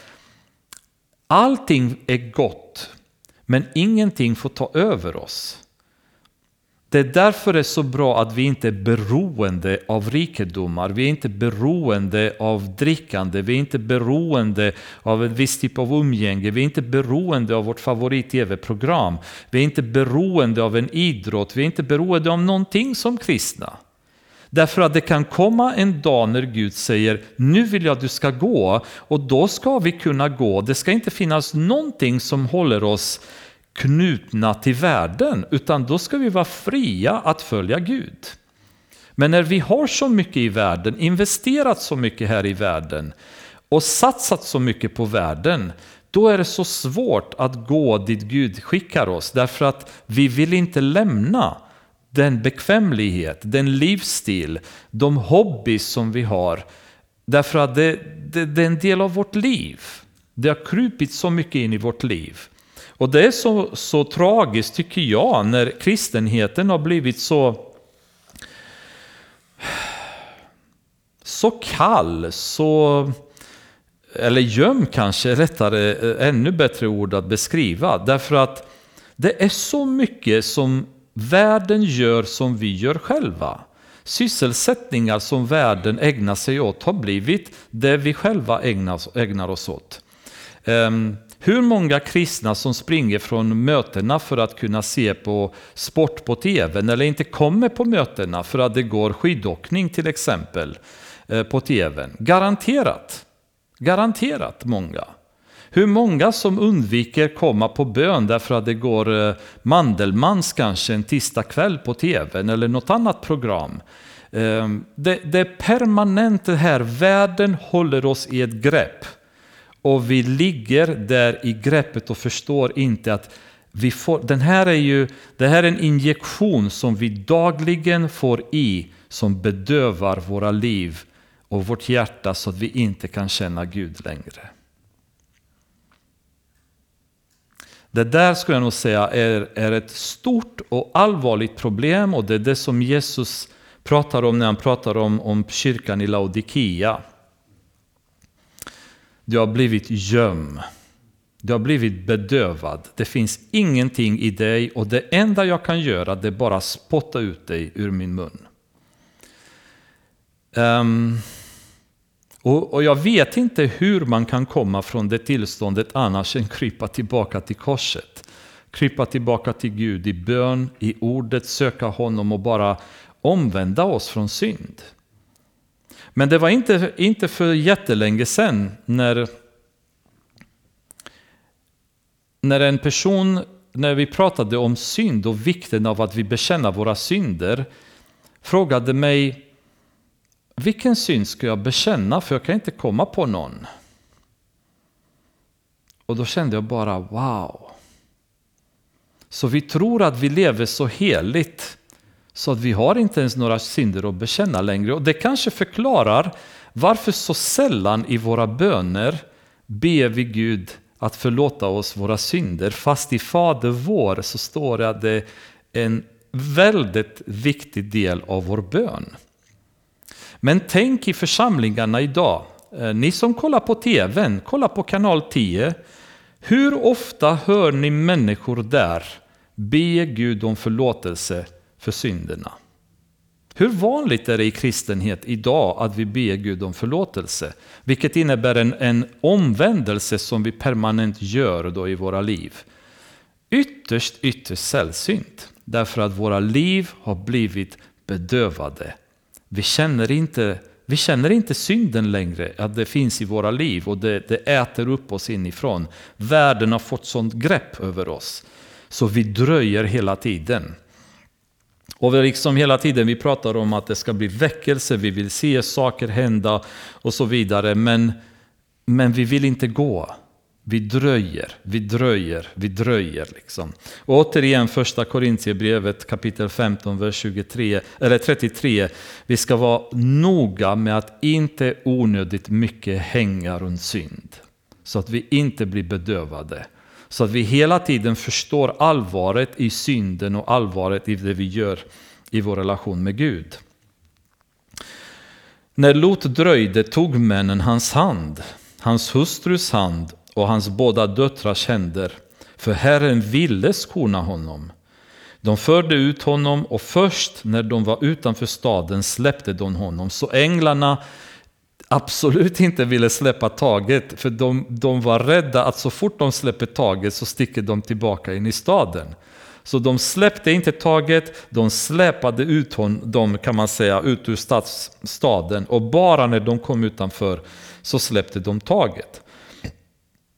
allting är gott, men ingenting får ta över oss. Det är därför det är så bra att vi inte är beroende av rikedomar, vi är inte beroende av drickande, vi är inte beroende av en viss typ av umgänge, vi är inte beroende av vårt favorit-tv-program, vi är inte beroende av en idrott, vi är inte beroende av någonting som kristna. Därför att det kan komma en dag när Gud säger nu vill jag att du ska gå. Och då ska vi kunna gå. Det ska inte finnas någonting som håller oss knutna till världen, utan då ska vi vara fria att följa Gud. Men när vi har så mycket i världen, investerat så mycket här i världen och satsat så mycket på världen, då är det så svårt att gå dit Gud skickar oss, därför att vi vill inte lämna den bekvämlighet, den livsstil, de hobbys som vi har, därför att det, det, det är en del av vårt liv. Det har krupit så mycket in i vårt liv. Och det är så, så tragiskt tycker jag när kristenheten har blivit så så kall, så eller göm kanske rättare, eh, ännu bättre ord att beskriva. Därför att det är så mycket som världen gör som vi gör själva. Sysselsättningar som världen ägnar sig åt har blivit det vi själva ägnar, ägnar oss åt. Ehm, hur många kristna som springer från mötena för att kunna se på sport på tv eller inte kommer på mötena för att det går skidåkning till exempel eh, på tv. Garanterat. Garanterat många. Hur många som undviker komma på bön därför att det går eh, Mandelmans kanske en tisdag kväll på tv eller något annat program. Eh, det, det är permanent det här, världen håller oss i ett grepp. Och vi ligger där i greppet och förstår inte att vi får, den här är ju, det här är en injektion som vi dagligen får i som bedövar våra liv och vårt hjärta så att vi inte kan känna Gud längre. Det där skulle jag nog säga är, är ett stort och allvarligt problem och det är det som Jesus pratar om när han pratar om, om kyrkan i Laodikea. Du har blivit göm. Du har blivit bedövad. Det finns ingenting i dig och det enda jag kan göra det är bara spotta ut dig ur min mun. Um, och, och, jag vet inte hur man kan komma från det tillståndet annars än krypa tillbaka till korset. Krypa tillbaka till Gud i bön, i ordet, söka honom och bara omvända oss från synd. Men det var inte, inte för jättelänge sedan när, när en person, när vi pratade om synd och vikten av att vi bekänner våra synder, frågade mig vilken synd ska jag bekänna för jag kan inte komma på någon. Och då kände jag bara wow. Så vi tror att vi lever så heligt så att vi har inte ens några synder att bekänna längre. Och det kanske förklarar varför så sällan i våra böner ber vi Gud att förlåta oss våra synder. Fast i Fader vår så står det att det är en väldigt viktig del av vår bön. Men tänk i församlingarna idag. Eh, ni som kollar på tvn, kolla på kanal 10. Hur ofta hör ni människor där be Gud om förlåtelse för synderna. Hur vanligt är det i kristenhet idag att vi ber Gud om förlåtelse? Vilket innebär en, en omvändelse som vi permanent gör då i våra liv. Ytterst, ytterst sällsynt. Därför att våra liv har blivit bedövade. Vi känner inte, vi känner inte synden längre, att det finns i våra liv och det, det äter upp oss inifrån. Världen har fått sånt grepp över oss. Så vi dröjer hela tiden. Och vi liksom hela tiden vi pratar om att det ska bli väckelse, vi vill se saker hända och så vidare. Men, men vi vill inte gå. Vi dröjer, vi dröjer, vi dröjer. Liksom. Och återigen första Korintierbrevet kapitel 15, vers 23, eller 33. Vi ska vara noga med att inte onödigt mycket hänga runt synd. Så att vi inte blir bedövade. Så att vi hela tiden förstår allvaret i synden och allvaret i det vi gör i vår relation med Gud. När Lot dröjde tog männen hans hand, hans hustrus hand och hans båda döttrars händer, för Herren ville skona honom. De förde ut honom och först när de var utanför staden släppte de honom. Så änglarna absolut inte ville släppa taget för de, de var rädda att så fort de släpper taget så sticker de tillbaka in i staden. Så de släppte inte taget, de släpade ut honom, kan man säga, ut ur stads, staden och bara när de kom utanför så släppte de taget.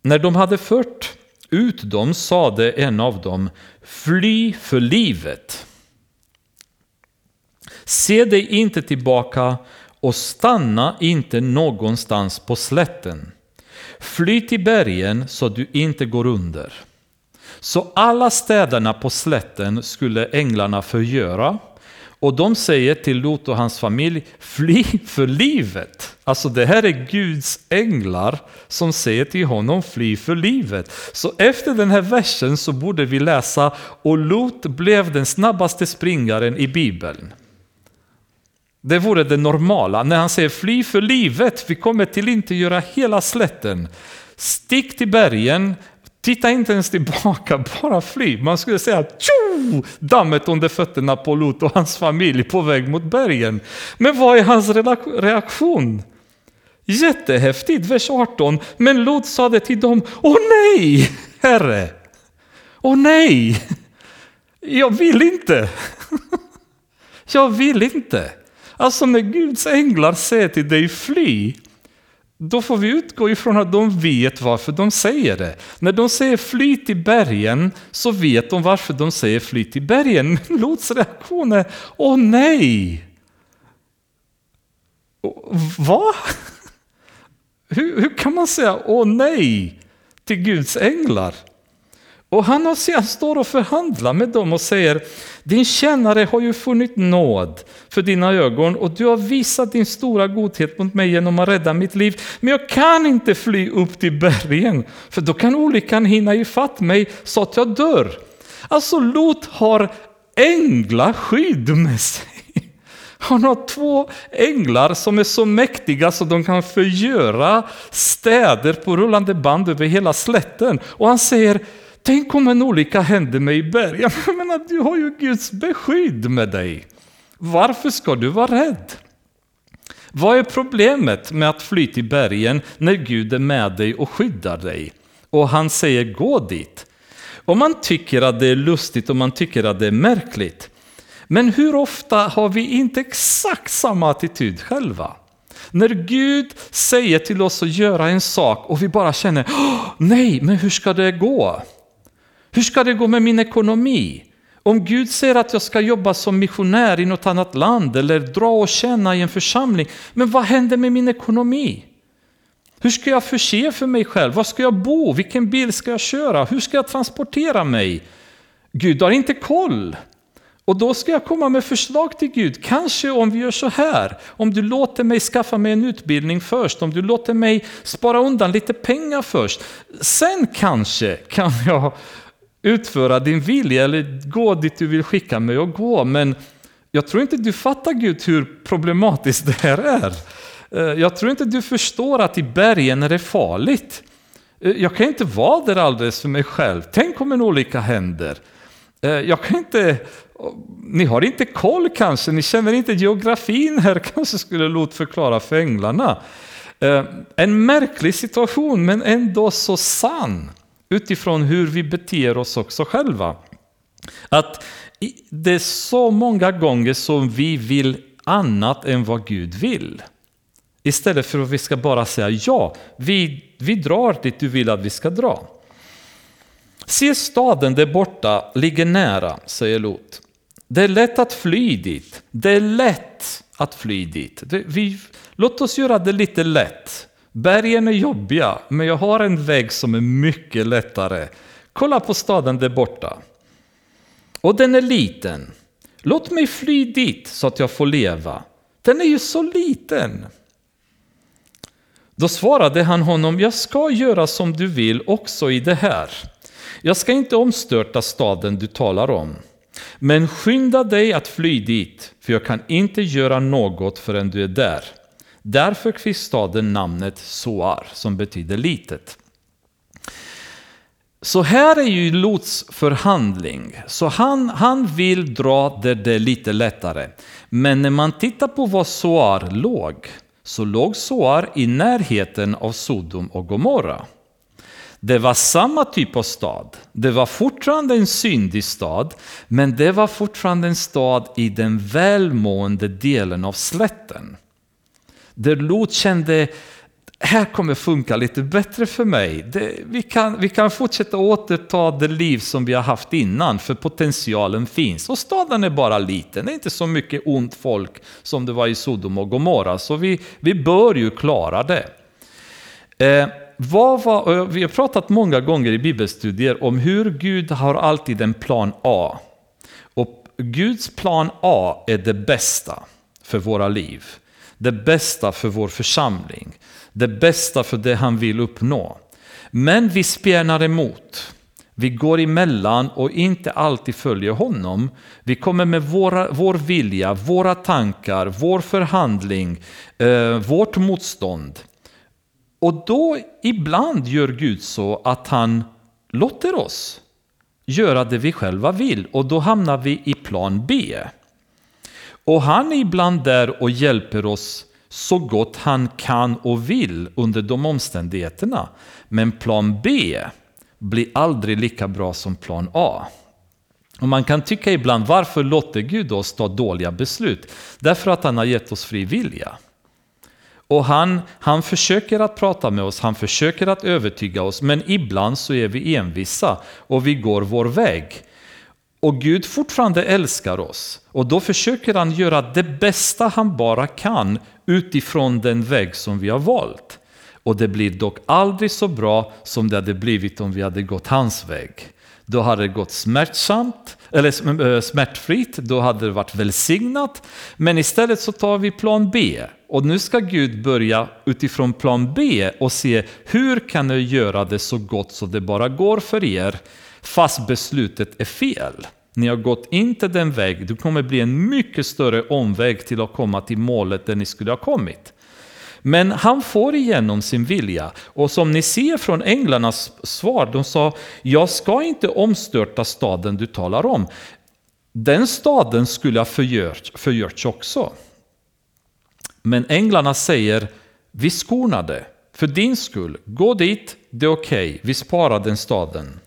När de hade fört ut dem sade en av dem, fly för livet. Se dig inte tillbaka och stanna inte någonstans på slätten. Fly till bergen så du inte går under. Så alla städerna på slätten skulle änglarna förgöra och de säger till Lot och hans familj, fly för livet. Alltså det här är Guds änglar som säger till honom, fly för livet. Så efter den här versen så borde vi läsa, och Lot blev den snabbaste springaren i Bibeln. Det vore det normala. När han säger fly för livet, vi kommer till inte göra hela slätten. Stick till bergen, titta inte ens tillbaka, bara fly. Man skulle säga tjo, dammet under fötterna på Lot och hans familj på väg mot bergen. Men vad är hans reaktion? Jättehäftigt, vers 18. Men Lot sade till dem, åh nej, herre, åh nej, jag vill inte. Jag vill inte. Alltså när Guds änglar säger till dig fly, då får vi utgå ifrån att de vet varför de säger det. När de säger fly till bergen så vet de varför de säger fly till bergen. Lots reaktion är åh nej! Va? Hur, hur kan man säga åh nej till Guds änglar? Och han, står och förhandlar med dem och säger din tjänare har ju funnit nåd för dina ögon och du har visat din stora godhet mot mig genom att rädda mitt liv. Men jag kan inte fly upp till bergen för då kan olyckan hinna ifatt mig så att jag dör. Alltså Lot har änglaskydd med sig. Han har två änglar som är så mäktiga så de kan förgöra städer på rullande band över hela slätten. Och han säger Tänk om en olycka hände mig i bergen. Jag menar, du har ju Guds beskydd med dig. Varför ska du vara rädd? Vad är problemet med att fly till bergen när Gud är med dig och skyddar dig? Och han säger gå dit. Om man tycker att det är lustigt och man tycker att det är märkligt. Men hur ofta har vi inte exakt samma attityd själva? När Gud säger till oss att göra en sak och vi bara känner nej, men hur ska det gå? Hur ska det gå med min ekonomi? Om Gud säger att jag ska jobba som missionär i något annat land eller dra och tjäna i en församling, men vad händer med min ekonomi? Hur ska jag förse för mig själv? Var ska jag bo? Vilken bil ska jag köra? Hur ska jag transportera mig? Gud har inte koll. Och då ska jag komma med förslag till Gud. Kanske om vi gör så här, om du låter mig skaffa mig en utbildning först, om du låter mig spara undan lite pengar först. Sen kanske kan jag utföra din vilja eller gå dit du vill skicka mig och gå. Men jag tror inte du fattar Gud hur problematiskt det här är. Eh, jag tror inte du förstår att i bergen är det farligt. Eh, jag kan inte vara där alldeles för mig själv. Tänk om en olycka händer. Eh, jag kan inte, ni har inte koll kanske, ni känner inte geografin här, kanske skulle Lot förklara för änglarna. En märklig situation men ändå så sann utifrån hur vi beter oss också själva. Att det är så många gånger som vi vill annat än vad Gud vill. Istället för att vi ska bara säga ja, vi, vi drar dit du vill att vi ska dra. Se staden där borta ligger nära, säger Lot. Det är lätt att fly dit. Det är lätt att fly dit. Vi, låt oss göra det lite lätt. Bergen är jobbiga, men jag har en väg som är mycket lättare. Kolla på staden där borta. Och den är liten. Låt mig fly dit så att jag får leva. Den är ju så liten. Då svarade han honom, jag ska göra som du vill också i det här. Jag ska inte omstörta staden du talar om. Men skynda dig att fly dit, för jag kan inte göra något förrän du är där. Därför fick staden namnet Soar, som betyder litet. Så här är ju Lots förhandling. Så han, han vill dra där det är lite lättare. Men när man tittar på var Soar låg, så låg Soar i närheten av Sodom och Gomorra. Det var samma typ av stad. Det var fortfarande en syndig stad, men det var fortfarande en stad i den välmående delen av slätten. Där Lot kände här kommer funka lite bättre för mig. Det, vi, kan, vi kan fortsätta återta det liv som vi har haft innan, för potentialen finns. Och staden är bara liten, det är inte så mycket ont folk som det var i Sodom och Gomorra, så vi, vi bör ju klara det. Eh, var, eh, vi har pratat många gånger i bibelstudier om hur Gud har alltid en plan A. Och Guds plan A är det bästa för våra liv det bästa för vår församling, det bästa för det han vill uppnå. Men vi spjärnar emot. Vi går emellan och inte alltid följer honom. Vi kommer med våra, vår vilja, våra tankar, vår förhandling, eh, vårt motstånd. Och då ibland gör Gud så att han låter oss göra det vi själva vill och då hamnar vi i plan B. Och han är ibland där och hjälper oss så gott han kan och vill under de omständigheterna. Men plan B blir aldrig lika bra som plan A. Och man kan tycka ibland, varför låter Gud oss ta dåliga beslut? Därför att han har gett oss fri vilja. Och han, han försöker att prata med oss, han försöker att övertyga oss, men ibland så är vi envisa och vi går vår väg. Och Gud fortfarande älskar oss. Och då försöker han göra det bästa han bara kan utifrån den väg som vi har valt. Och det blir dock aldrig så bra som det hade blivit om vi hade gått hans väg. Då hade det gått smärtsamt, eller eh, smärtfritt, då hade det varit välsignat. Men istället så tar vi plan B. Och nu ska Gud börja utifrån plan B och se hur kan jag göra det så gott så det bara går för er fast beslutet är fel. Ni har gått inte den väg, det kommer bli en mycket större omväg till att komma till målet där ni skulle ha kommit. Men han får igenom sin vilja. Och som ni ser från änglarnas svar, de sa, jag ska inte omstörta staden du talar om. Den staden skulle ha förgjorts, förgörts också. Men änglarna säger, vi skonade, för din skull, gå dit, det är okej, okay. vi sparar den staden.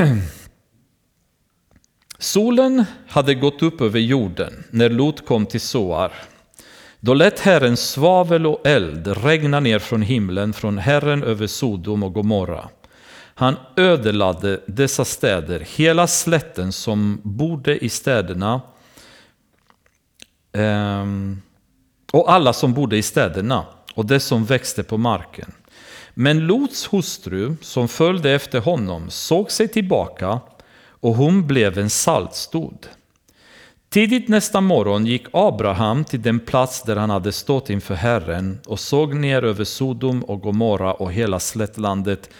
Solen hade gått upp över jorden när Lot kom till Soar. Då lät Herren svavel och eld regna ner från himlen från Herren över Sodom och Gomorra. Han ödelade dessa städer, hela slätten som bodde i städerna ehm, och alla som bodde i städerna och det som växte på marken. Men Lots hustru, som följde efter honom, såg sig tillbaka och hon blev en saltstod. Tidigt nästa morgon gick Abraham till den plats där han hade stått inför Herren och såg ner över Sodom och Gomorra och hela slättlandet.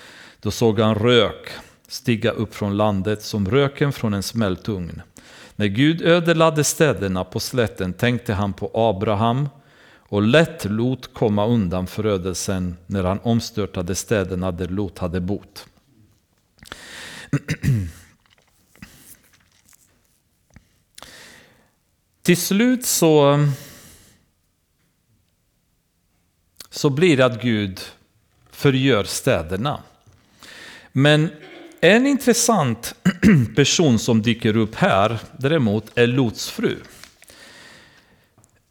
Då såg han rök stiga upp från landet som röken från en smältugn. När Gud ödelade städerna på slätten tänkte han på Abraham och lätt Lot komma undan förödelsen när han omstörtade städerna där Lot hade bott. Till slut så, så blir det att Gud förgör städerna. Men en intressant person som dyker upp här däremot är Lots fru.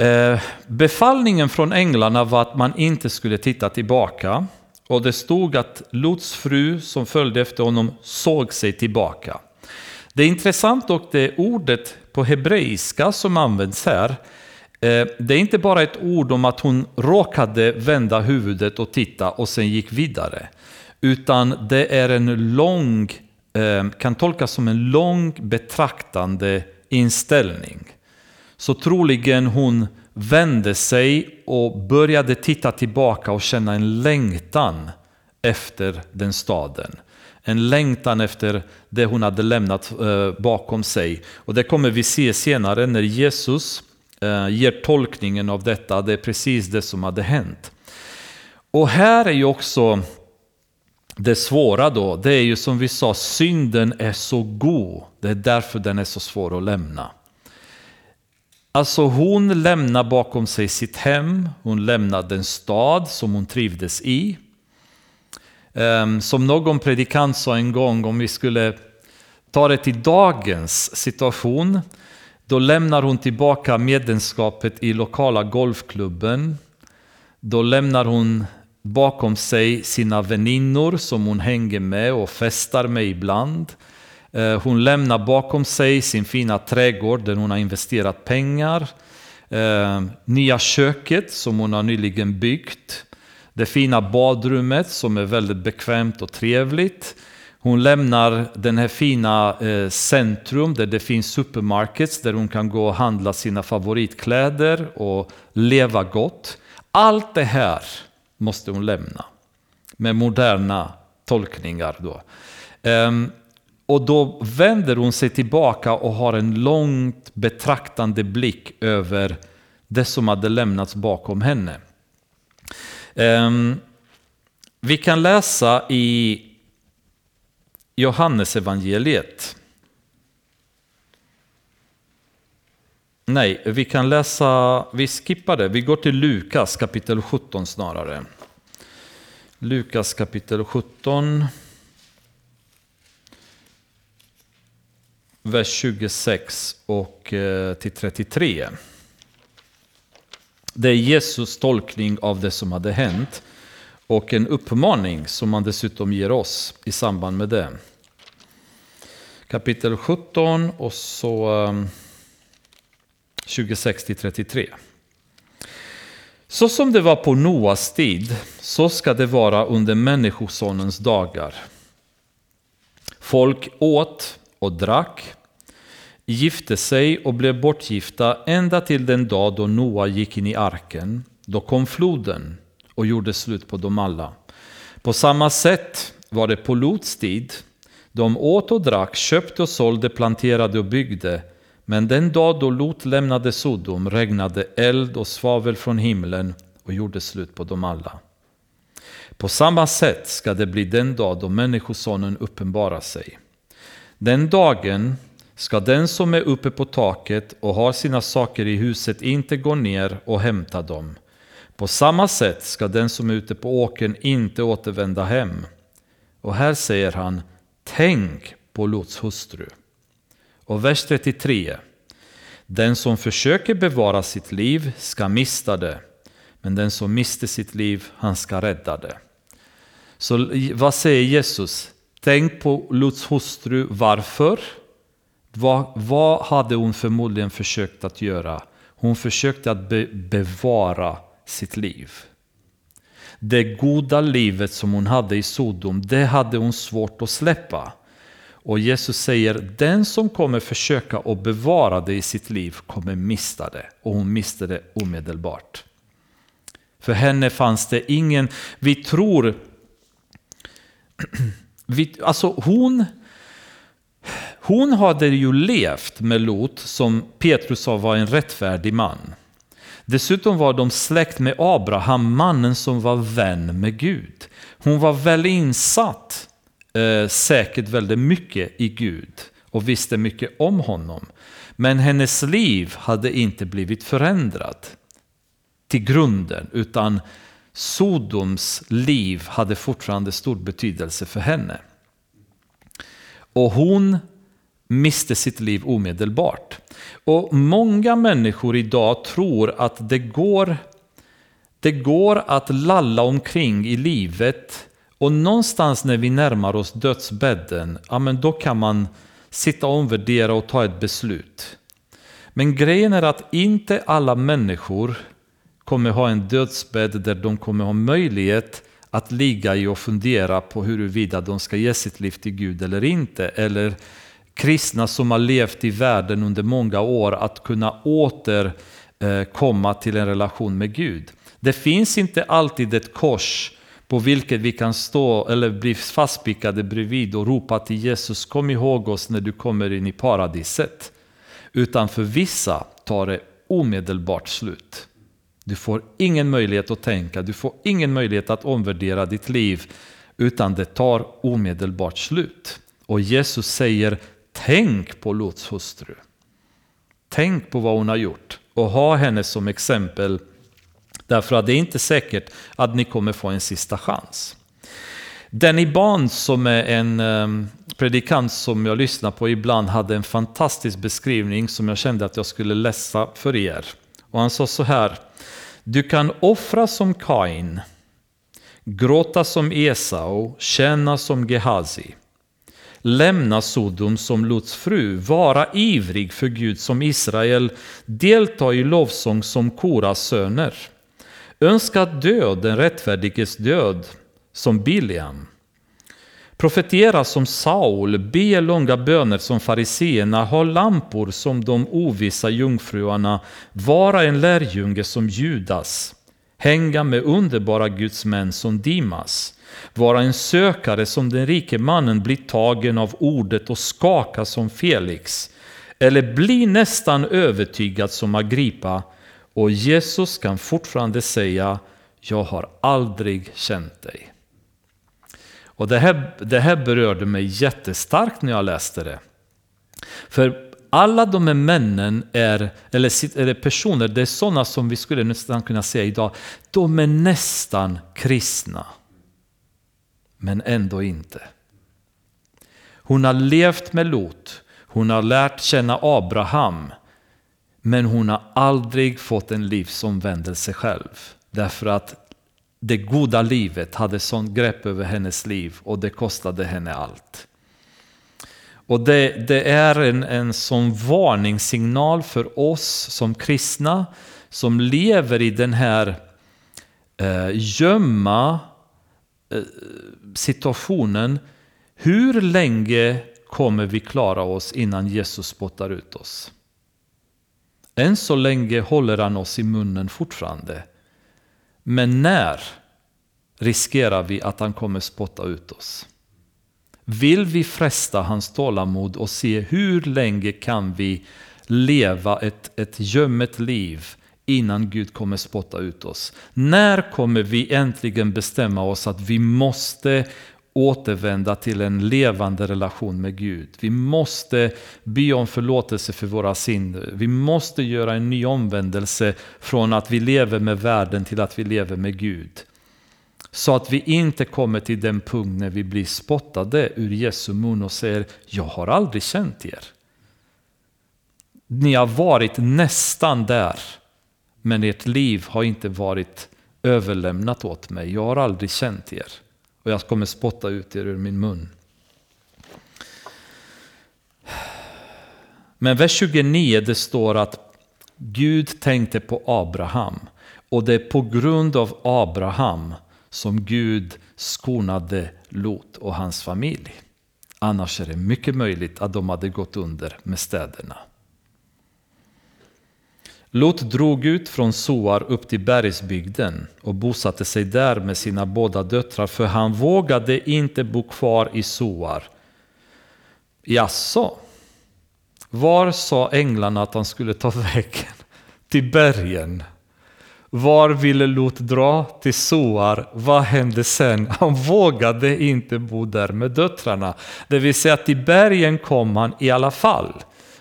Eh, befallningen från änglarna var att man inte skulle titta tillbaka. Och det stod att Lots fru som följde efter honom såg sig tillbaka. Det är intressant och det ordet på hebreiska som används här, eh, det är inte bara ett ord om att hon råkade vända huvudet och titta och sen gick vidare. Utan det är en lång, eh, kan tolkas som en lång betraktande inställning. Så troligen hon vände sig och började titta tillbaka och känna en längtan efter den staden. En längtan efter det hon hade lämnat eh, bakom sig. Och det kommer vi se senare när Jesus eh, ger tolkningen av detta. Det är precis det som hade hänt. Och här är ju också det svåra då. Det är ju som vi sa, synden är så god. Det är därför den är så svår att lämna. Alltså hon lämnar bakom sig sitt hem, hon lämnar den stad som hon trivdes i. Ehm, som någon predikant sa en gång, om vi skulle ta det till dagens situation, då lämnar hon tillbaka medlemskapet i lokala golfklubben. Då lämnar hon bakom sig sina väninnor som hon hänger med och festar med ibland. Eh, hon lämnar bakom sig sin fina trädgård där hon har investerat pengar. Eh, nya köket som hon har nyligen byggt. Det fina badrummet som är väldigt bekvämt och trevligt. Hon lämnar den här fina eh, centrum där det finns supermarkets där hon kan gå och handla sina favoritkläder och leva gott. Allt det här måste hon lämna med moderna tolkningar. Då. Ehm, och då vänder hon sig tillbaka och har en långt betraktande blick över det som hade lämnats bakom henne. Ehm, vi kan läsa i Johannesevangeliet. Nej, vi kan läsa, vi skippar det. Vi går till Lukas kapitel 17 snarare. Lukas kapitel 17. Vers 26 och eh, till 33. Det är Jesus tolkning av det som hade hänt och en uppmaning som han dessutom ger oss i samband med det. Kapitel 17 och så eh, 26 till 33. Så som det var på Noas tid, så ska det vara under Människosonens dagar. Folk åt och drack, gifte sig och blev bortgifta ända till den dag då Noa gick in i arken. Då kom floden och gjorde slut på dem alla. På samma sätt var det på Lots tid. De åt och drack, köpte och sålde, planterade och byggde. Men den dag då Lot lämnade Sodom regnade eld och svavel från himlen och gjorde slut på dem alla. På samma sätt ska det bli den dag då Människosonen uppenbarar sig. Den dagen ska den som är uppe på taket och har sina saker i huset inte gå ner och hämta dem. På samma sätt ska den som är ute på åkern inte återvända hem. Och här säger han, tänk på Lots hustru. Och vers 33. Den som försöker bevara sitt liv ska mista det, men den som mister sitt liv, han ska rädda det. Så vad säger Jesus? Tänk på Lots hustru, varför? Vad, vad hade hon förmodligen försökt att göra? Hon försökte att be, bevara sitt liv. Det goda livet som hon hade i Sodom, det hade hon svårt att släppa. Och Jesus säger, den som kommer försöka att bevara det i sitt liv kommer mista det. Och hon miste det omedelbart. För henne fanns det ingen, vi tror, vi, alltså hon, hon hade ju levt med Lot som Petrus sa var en rättfärdig man. Dessutom var de släkt med Abraham, mannen som var vän med Gud. Hon var väl insatt eh, säkert väldigt mycket i Gud och visste mycket om honom. Men hennes liv hade inte blivit förändrat till grunden utan Sodoms liv hade fortfarande stor betydelse för henne. Och hon miste sitt liv omedelbart. Och många människor idag tror att det går, det går att lalla omkring i livet och någonstans när vi närmar oss dödsbädden, ja men då kan man sitta och omvärdera och ta ett beslut. Men grejen är att inte alla människor kommer ha en dödsbädd där de kommer ha möjlighet att ligga i och fundera på huruvida de ska ge sitt liv till Gud eller inte. Eller kristna som har levt i världen under många år att kunna åter eh, komma till en relation med Gud. Det finns inte alltid ett kors på vilket vi kan stå eller bli fastpickade bredvid och ropa till Jesus, kom ihåg oss när du kommer in i paradiset. Utan för vissa tar det omedelbart slut. Du får ingen möjlighet att tänka, du får ingen möjlighet att omvärdera ditt liv, utan det tar omedelbart slut. Och Jesus säger, tänk på Lots hustru. Tänk på vad hon har gjort och ha henne som exempel Därför att det är inte säkert att ni kommer få en sista chans. Danny Barnes som är en ehm, predikant som jag lyssnar på ibland hade en fantastisk beskrivning som jag kände att jag skulle läsa för er. Och han sa så här. Du kan offra som Kain, gråta som Esau, känna som Gehazi. Lämna Sodom som Lots fru, vara ivrig för Gud som Israel, delta i lovsång som Koras söner. Önska död, den rättfärdiges död, som Biliam. Profetera som Saul, be långa böner som fariseerna, ha lampor som de ovissa jungfruarna, vara en lärjunge som Judas, hänga med underbara Guds män som Dimas, vara en sökare som den rike mannen, blir tagen av ordet och skaka som Felix, eller bli nästan övertygad som Agrippa, och Jesus kan fortfarande säga, jag har aldrig känt dig. Och det här, det här berörde mig jättestarkt när jag läste det. För alla de här männen är, eller, eller personer, det är sådana som vi skulle nästan kunna säga idag, de är nästan kristna. Men ändå inte. Hon har levt med Lot, hon har lärt känna Abraham, men hon har aldrig fått en livsomvändelse själv. Därför att det goda livet hade sånt grepp över hennes liv och det kostade henne allt. Och det, det är en, en sån varningssignal för oss som kristna som lever i den här eh, gömma eh, situationen. Hur länge kommer vi klara oss innan Jesus spottar ut oss? Än så länge håller han oss i munnen fortfarande. Men när riskerar vi att han kommer spotta ut oss? Vill vi fresta hans tålamod och se hur länge kan vi leva ett, ett gömmet liv innan Gud kommer spotta ut oss? När kommer vi äntligen bestämma oss att vi måste återvända till en levande relation med Gud. Vi måste be om förlåtelse för våra synder. Vi måste göra en ny omvändelse från att vi lever med världen till att vi lever med Gud. Så att vi inte kommer till den punkt när vi blir spottade ur Jesu mun och säger Jag har aldrig känt er. Ni har varit nästan där, men ert liv har inte varit överlämnat åt mig. Jag har aldrig känt er och jag kommer spotta ut er ur min mun. Men vers 29 det står att Gud tänkte på Abraham och det är på grund av Abraham som Gud skonade Lot och hans familj. Annars är det mycket möjligt att de hade gått under med städerna. Lot drog ut från Soar upp till bergsbygden och bosatte sig där med sina båda döttrar för han vågade inte bo kvar i Soar. Jaså? Var sa änglarna att han skulle ta vägen? Till bergen? Var ville Lot dra? Till Soar. Vad hände sen? Han vågade inte bo där med döttrarna. Det vill säga till bergen kom han i alla fall.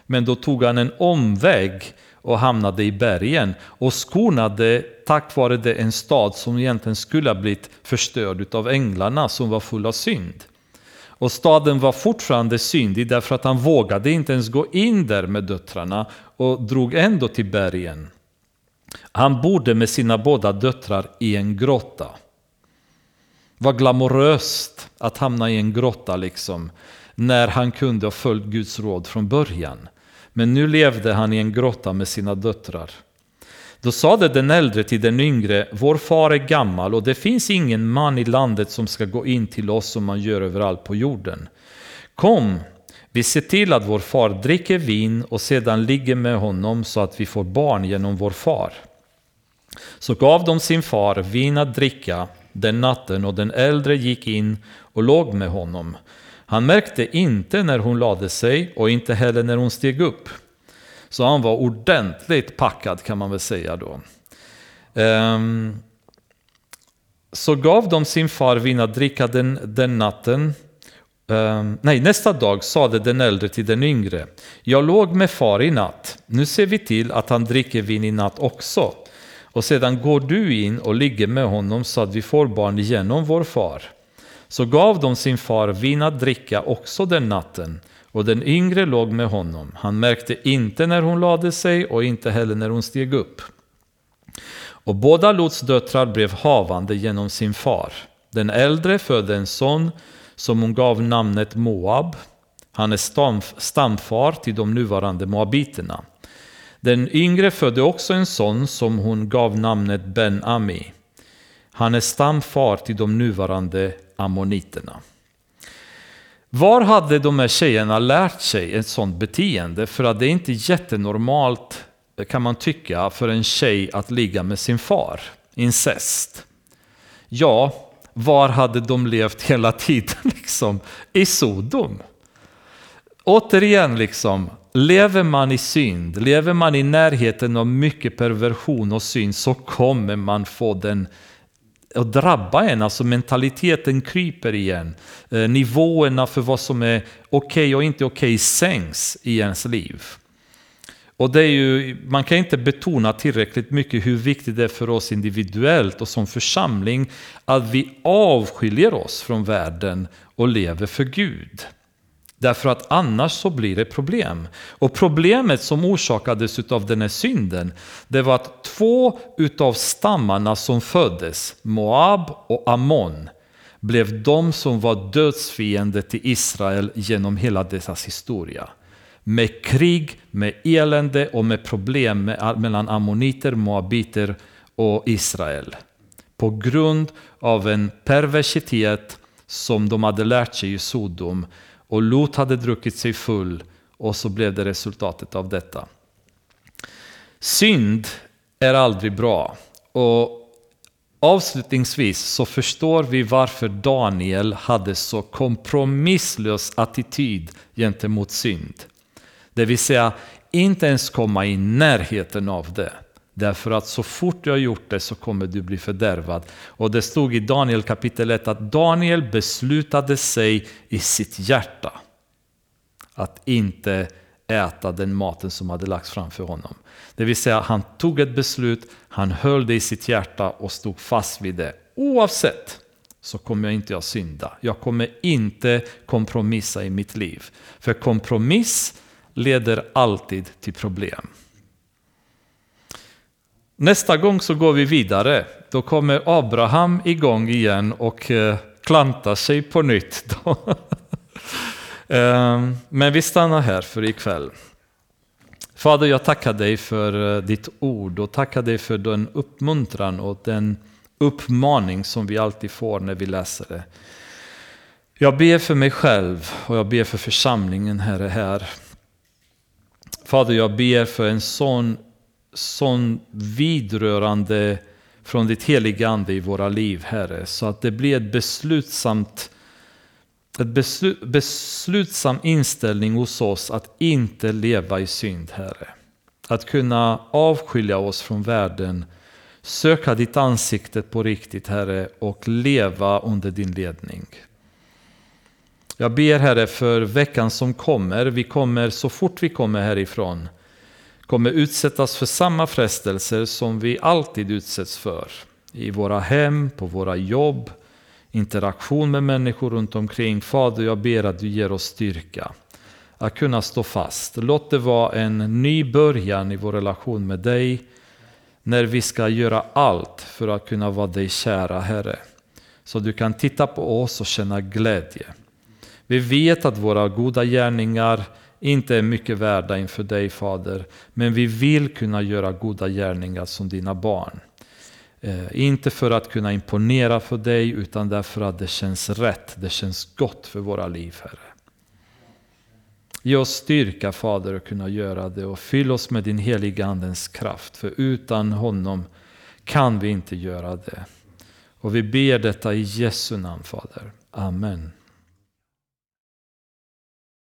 Men då tog han en omväg och hamnade i bergen och skonade tack vare det en stad som egentligen skulle ha blivit förstörd av änglarna som var full av synd. Och staden var fortfarande syndig därför att han vågade inte ens gå in där med döttrarna och drog ändå till bergen. Han bodde med sina båda döttrar i en grotta. Vad glamoröst att hamna i en grotta liksom, när han kunde ha följt Guds råd från början. Men nu levde han i en grotta med sina döttrar. Då sade den äldre till den yngre, vår far är gammal och det finns ingen man i landet som ska gå in till oss som man gör överallt på jorden. Kom, vi ser till att vår far dricker vin och sedan ligger med honom så att vi får barn genom vår far. Så gav de sin far vin att dricka den natten och den äldre gick in och låg med honom. Han märkte inte när hon lade sig och inte heller när hon steg upp. Så han var ordentligt packad kan man väl säga då. Um, så gav de sin far vin att dricka den, den natten. Um, nej, nästa dag sade den äldre till den yngre. Jag låg med far i natt. Nu ser vi till att han dricker vin i natt också. Och sedan går du in och ligger med honom så att vi får barn genom vår far. Så gav de sin far vin att dricka också den natten, och den yngre låg med honom. Han märkte inte när hon lade sig och inte heller när hon steg upp. Och båda Lots döttrar blev havande genom sin far. Den äldre födde en son som hon gav namnet Moab. Han är stamfar till de nuvarande moabiterna. Den yngre födde också en son som hon gav namnet Ben-Ami. Han är stamfar till de nuvarande ammoniterna. Var hade de här tjejerna lärt sig ett sådant beteende? För att det är inte jättenormalt kan man tycka för en tjej att ligga med sin far. Incest. Ja, var hade de levt hela tiden? Liksom? I Sodom. Återigen, liksom, lever man i synd, lever man i närheten av mycket perversion och synd så kommer man få den och drabba en, alltså mentaliteten kryper igen. Eh, nivåerna för vad som är okej okay och inte okej okay sänks i ens liv. Och det är ju, man kan inte betona tillräckligt mycket hur viktigt det är för oss individuellt och som församling att vi avskiljer oss från världen och lever för Gud. Därför att annars så blir det problem. Och problemet som orsakades av den här synden, det var att två utav stammarna som föddes, Moab och Ammon, blev de som var dödsfiender till Israel genom hela deras historia. Med krig, med elände och med problem mellan ammoniter, moabiter och Israel. På grund av en perversitet som de hade lärt sig i Sodom och Lot hade druckit sig full och så blev det resultatet av detta. Synd är aldrig bra. Och Avslutningsvis så förstår vi varför Daniel hade så kompromisslös attityd gentemot synd. Det vill säga inte ens komma i närheten av det. Därför att så fort du har gjort det så kommer du bli fördärvad. Och det stod i Daniel kapitel 1 att Daniel beslutade sig i sitt hjärta att inte äta den maten som hade lagts framför honom. Det vill säga han tog ett beslut, han höll det i sitt hjärta och stod fast vid det. Oavsett så kommer jag inte att synda. Jag kommer inte kompromissa i mitt liv. För kompromiss leder alltid till problem. Nästa gång så går vi vidare. Då kommer Abraham igång igen och eh, klantar sig på nytt. Ehm, men vi stannar här för ikväll. Fader, jag tackar dig för eh, ditt ord och tackar dig för den uppmuntran och den uppmaning som vi alltid får när vi läser det. Jag ber för mig själv och jag ber för församlingen, Herre, här. Fader, jag ber för en sån sån vidrörande från ditt heliga Ande i våra liv, Herre, så att det blir ett beslutsamt ett beslut, beslutsam inställning hos oss att inte leva i synd, Herre. Att kunna avskilja oss från världen, söka ditt ansikte på riktigt, Herre, och leva under din ledning. Jag ber, Herre, för veckan som kommer. Vi kommer så fort vi kommer härifrån kommer utsättas för samma frestelser som vi alltid utsätts för. I våra hem, på våra jobb, interaktion med människor runt omkring. Fader, jag ber att du ger oss styrka att kunna stå fast. Låt det vara en ny början i vår relation med dig när vi ska göra allt för att kunna vara dig kära Herre. Så du kan titta på oss och känna glädje. Vi vet att våra goda gärningar inte är mycket värda inför dig Fader, men vi vill kunna göra goda gärningar som dina barn. Eh, inte för att kunna imponera för dig, utan därför att det känns rätt, det känns gott för våra liv, Herre. Ge oss styrka Fader att kunna göra det och fyll oss med din heliga Andens kraft, för utan honom kan vi inte göra det. Och vi ber detta i Jesu namn Fader. Amen.